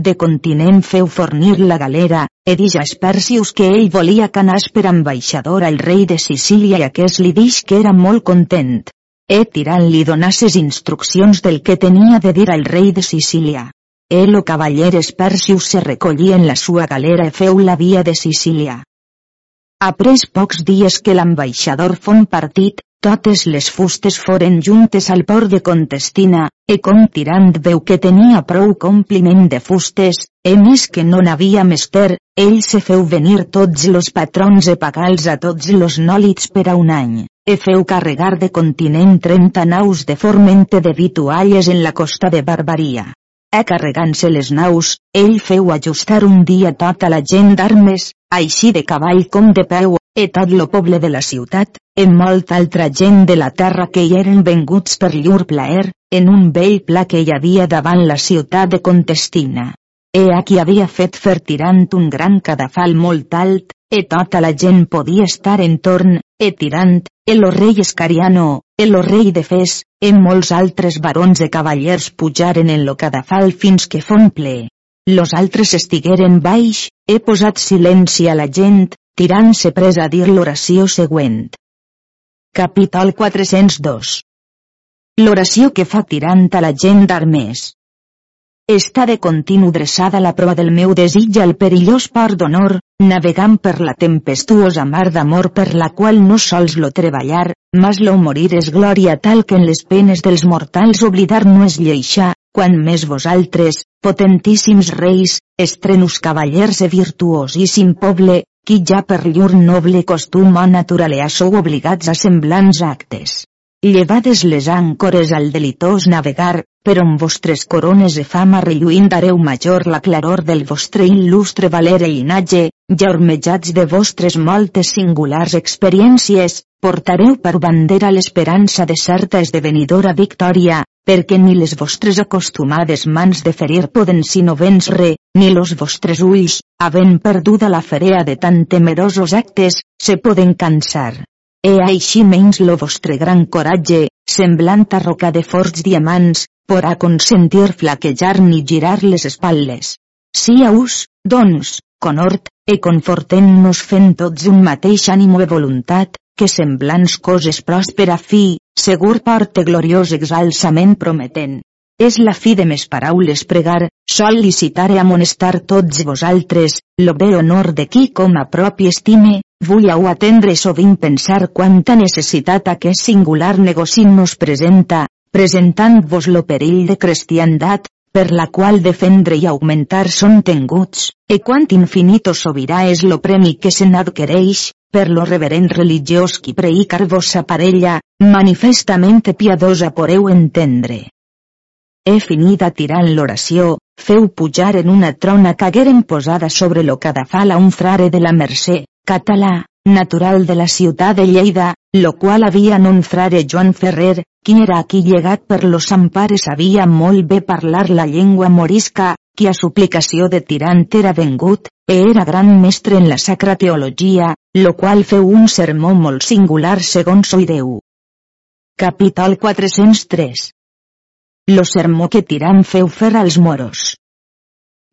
de continent feu fornir la galera, e dix a Espersius que ell volia canàs per ambaixador al rei de Sicília i aquest li dix que era molt content. E tirant li donasses instruccions del que tenia de dir al rei de Sicília. El o cavaller Espersius se recollí en la sua galera e feu la via de Sicília. Après pocs dies que l'ambaixador fon partit, totes les fustes foren juntes al port de Contestina, e com tirant veu que tenia prou compliment de fustes, e més que no n'havia mester, ell se feu venir tots los patrons e pagals a tots los nòlits per a un any, e feu carregar de continent 30 naus de formente de vitualles en la costa de Barbaria. E carregant-se les naus, ell feu ajustar un dia tota la gent d'armes, així de cavall com de peu, e tot lo poble de la ciutat, en molta altra gent de la terra que hi eren venguts per llur plaer, en un vell pla que hi havia davant la ciutat de Contestina. E a qui havia fet fer tirant un gran cadafal molt alt, e tota la gent podia estar en torn, e tirant, e lo rei Escariano, e lo rei de Fes, e molts altres barons e cavallers pujaren en lo cadafal fins que fon ple. Los altres estigueren baix, he posat silenci a la gent, tirant-se pres a dir l'oració següent. Capítol 402 L'oració que fa tirant a la gent d'armès. Està de continu dreçada la proa del meu desig al perillós port d'honor, navegant per la tempestuosa mar d'amor per la qual no sols lo treballar, mas lo morir és glòria tal que en les penes dels mortals oblidar no és lleixar, quan més vosaltres, potentíssims reis, estrenus cavallers e virtuosíssim poble, qui ja per llur noble costum o naturalea sou obligats a semblants actes. Llevades les àncores al delitós navegar, però amb vostres corones de fama relluint dareu major la claror del vostre il·lustre valer i llinatge, ja ormejats de vostres moltes singulars experiències, portareu per bandera l'esperança de certa esdevenidora victòria, perquè ni les vostres acostumades mans de ferir poden sinó vèncer, ni los vostres ulls, havent perduda la ferea de tan temerosos actes, se poden cansar. E així menys lo vostre gran coratge, semblant a roca de forts diamants, a consentir flaquejar ni girar les espatlles. Sia-us, doncs, conort, e confortem-nos fent tots un mateix ànimo e voluntat, que semblants coses pròspera fi, segur porte gloriós exalçament prometent. És la fi de mes paraules pregar, sol·licitar i amonestar tots vosaltres, lo bé honor de qui com a propi estime, vull au atendre sovint pensar quanta necessitat aquest singular negoci nos presenta, presentant-vos lo perill de cristiandat, per la qual defendre i augmentar són tenguts, e quant infinit o sobirà és lo premi que se n'adquereix, per lo reverent religiós qui predicar vos parella, manifestament piadosa poreu entendre. He finida tirant l'oració, feu pujar en una trona cagueren posada sobre lo cadafal a un frare de la Mercè, català, natural de la ciutat de Lleida, lo qual havia un frare Joan Ferrer, qui era aquí llegat per los ampares sabia molt bé parlar la llengua morisca, qui a suplicació de tirant era vengut, e era gran mestre en la sacra teologia, lo qual feu un sermó molt singular segons Soideu. Capítol 403 Lo sermó que tirant feu fer als moros.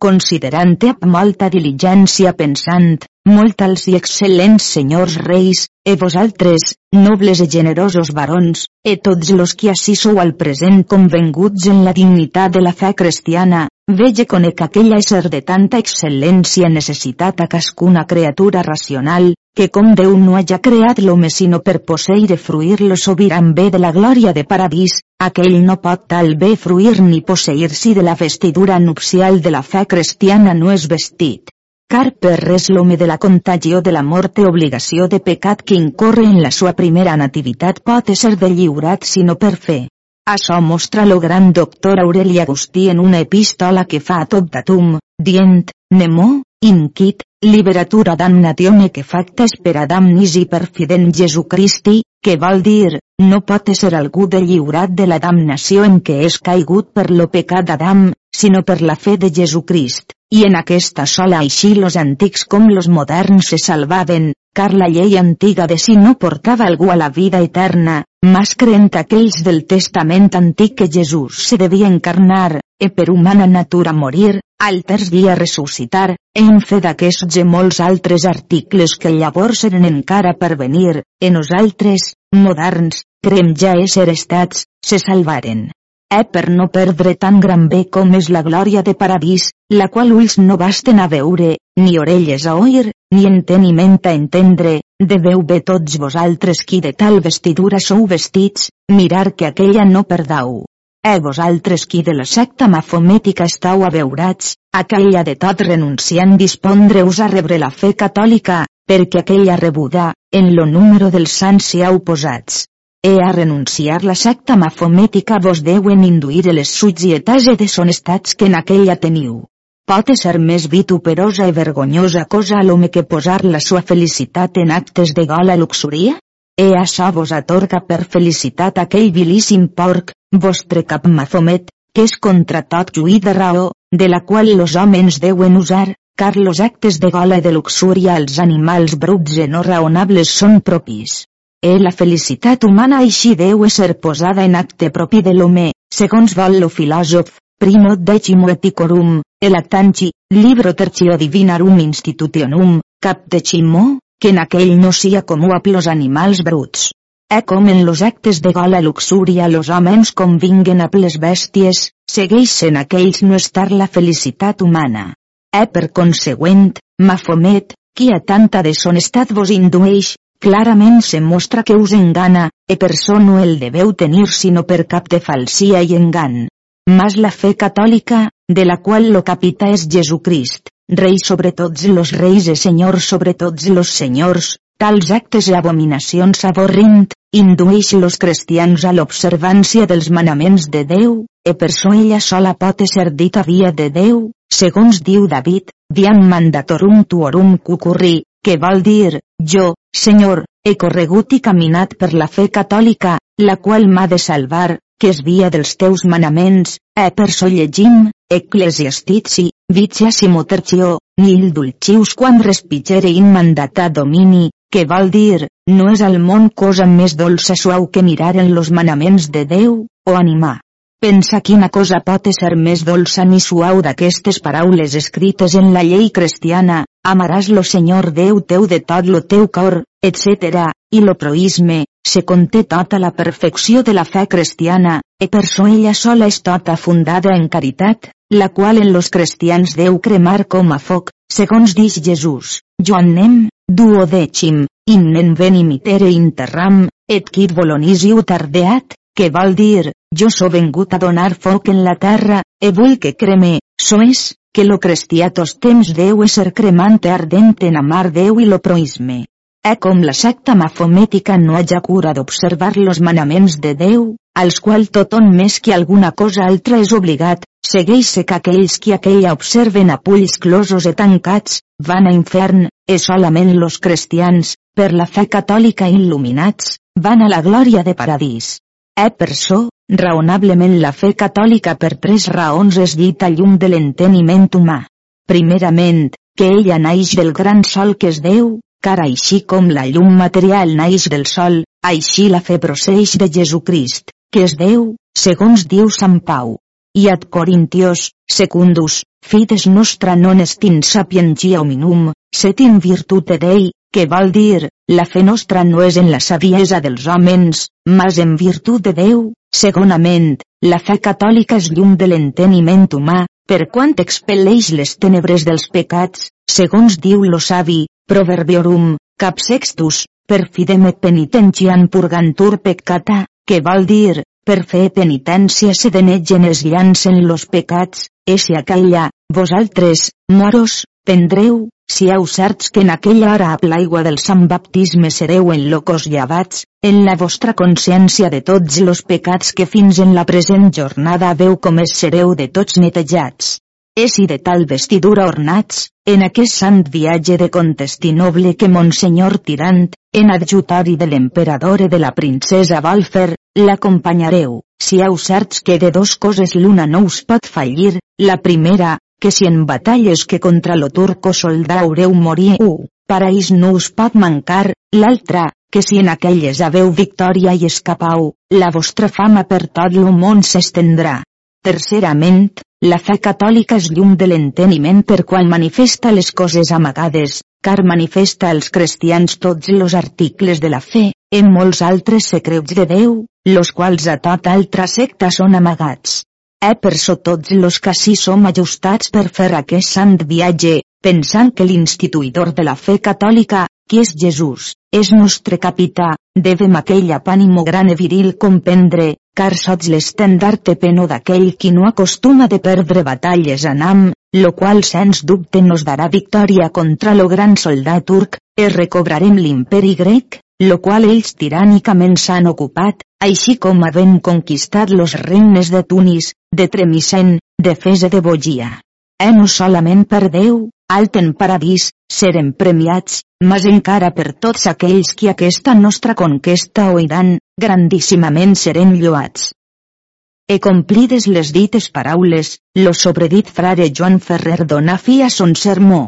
Considerant amb molta diligència pensant, molt als i excel·lents senyors reis, e vosaltres, nobles e generosos barons, e tots los qui així sou al present convenguts en la dignitat de la fe cristiana, Vege conec aquella ésser de tanta excel·lència necessitat a cascuna criatura racional, que com Déu no haja creat l'home sinó per posseir i fruir lo sobiran bé de la glòria de paradís, aquell no pot tal bé fruir ni posseir si de la vestidura nupcial de la fe cristiana no és vestit. Car per res l'home de la contagió de la mort té obligació de pecat que incorre en la sua primera nativitat pot ésser de lliurat sinó per fer. Això mostra lo gran doctor Aureli Agustí en una epístola que fa a tot datum, dient, Nemo, inquit, liberatura damnatione que facta per damnis i per fidem Jesucristi, que vol dir, no pot ser algú de lliurat de la damnació en què és caigut per lo pecat d'Adam, sinó per la fe de Jesucrist, i en aquesta sola així los antics com los moderns se salvaven, car la llei antiga de si no portava algú a la vida eterna, mas crent aquells del testament antic que Jesús se devia encarnar, e per humana natura morir, al terç dia ressuscitar, en fe d'aquests i molts altres articles que llavors eren encara per venir, en nosaltres, moderns, crem ja ésser estats, se salvaren. Eh per no perdre tan gran bé com és la glòria de paradís, la qual ulls no basten a veure, ni orelles a oir, ni enteniment a entendre, deveu bé tots vosaltres qui de tal vestidura sou vestits, mirar que aquella no perdau. E vosaltres qui de la secta mafomètica estau abeurats, aquella de tot renunciant dispondre-us a rebre la fe catòlica, perquè aquella rebuda, en lo número dels sants si heu posats. E a renunciar la secta mafomètica vos deuen induir les sugietats e deshonestats que en aquella teniu. Pot ser més vituperosa i vergonyosa cosa a l'home que posar la sua felicitat en actes de gola luxuria? E això vos atorga per felicitat aquell vilíssim porc, vostre cap mafomet, que és contra tot juí de raó, de la qual los homes deuen usar, car los actes de gola i de luxúria als animals bruts i no raonables són propis. E la felicitat humana així deu ser posada en acte propi de l'home, segons vol lo filòsof, primo decimo eticorum, elactanci, libro tercio divinarum institutionum, cap decimo, que en aquell no sia comú a los animals bruts. E com en los actes de gola luxúria los homes convinguen a les bèsties, segueixen aquells no estar la felicitat humana. E per consegüent, Mafomet, qui a tanta deshonestat vos indueix, clarament se mostra que us engana, e per so no el deveu tenir sinó per cap de falsia i engan. Mas la fe catòlica, de la qual lo capita és Jesucrist, rei sobre tots los reis e senyor sobre tots los senyors, tals actes i abominacions avorrint, indueix los cristians a l'observància dels manaments de Déu, e per so ella sola pot ser dita via de Déu, segons diu David, viam mandatorum tuorum cucurri, que vol dir, jo, Senyor, he corregut i caminat per la fe catòlica, la qual m'ha de salvar, que és via dels teus manaments, e per so llegim, Ecclesiastici, viciassimo tercio, nil dulcius quam respigere in mandata domini, que vol dir, no és al món cosa més dolça suau que mirar en los manaments de Déu, o animar. Pensa quina cosa pot ser més dolça ni suau d'aquestes paraules escrites en la llei cristiana, amaràs lo Senyor Déu teu de tot lo teu cor, etc., i lo proisme, se conté tota la perfecció de la fe cristiana, e per so ella sola és tota fundada en caritat, la qual en los cristians deu cremar com a foc, segons dix Jesús, Joannem, duodecim, innen venimitere interram, et quid volonisiu tardeat, que vol dir, jo so vengut a donar foc en la terra, e vull que creme, so és, que lo cristià tos temps deu ser cremante ardent en amar Déu i lo proisme. E com la secta mafomètica no haja cura d'observar los manaments de Déu, als qual tothom més que alguna cosa altra és obligat, segueix-se que aquells qui aquella observen a pulls closos e tancats, van a infern, e solament los cristians, per la fe catòlica il·luminats, van a la glòria de paradís. E per so, raonablement la fe catòlica per tres raons és dita llum de l'enteniment humà. Primerament, que ella naix del gran sol que és Déu, car així com la llum material naix del sol, així la fe proceix de Jesucrist, que és Déu, segons diu Sant Pau i ad Corintios, secundus, fides nostra non est in sapientia hominum, set in virtute Dei, que vol dir, la fe nostra no és en la saviesa dels homes, mas en virtut de Déu, segonament, la fe catòlica és llum de l'enteniment humà, per quant expel·leix les tenebres dels pecats, segons diu lo savi, Proverbiorum, cap sextus, per fidem et penitentiam purgantur peccata, que vol dir, per fer penitència se denegen es llancen los pecats, e si aquella, vosaltres, moros, prendreu, si heu certs que en aquella hora a l'aigua del sant baptisme sereu en locos llevats, en la vostra consciència de tots los pecats que fins en la present jornada veu com es sereu de tots netejats. És i de tal vestidura ornats, en aquest sant viatge de Contestinoble que Monsenyor Tirant, en adjutori de l'emperador i de la princesa Valfer, l'acompanyareu, si heu certs que de dos coses l'una no us pot fallir, la primera, que si en batalles que contra lo turco soldà haureu morir u, paraís no us pot mancar, l'altra, que si en aquelles haveu victòria i escapau, la vostra fama per tot lo món s'estendrà. Tercerament, la fe catòlica és llum de l'enteniment per qual manifesta les coses amagades, car manifesta als cristians tots los articles de la fe, en molts altres secrets de Déu, los quals a tot altra secta són amagats. E per so tots los que sí som ajustats per fer aquest sant viatge, pensant que l'instituïdor de la fe catòlica, qui és Jesús, és nostre capità, devem aquell apànimo gran i viril comprendre, car sots l'estendarte peno d'aquell qui no acostuma de perdre batalles en am, lo qual sens dubte nos darà victòria contra lo gran soldat turc, e recobrarem l'imperi grec, lo qual ells tirànicament s'han ocupat, així com havent conquistat los regnes de Tunis, de Tremisen, de Fes de Bogia. E no solament per Déu, alt en paradís, serem premiats, mas encara per tots aquells qui aquesta nostra conquesta oiran, grandíssimament serem lloats. E complides les dites paraules, lo sobredit frare Joan Ferrer donà fi a son sermó,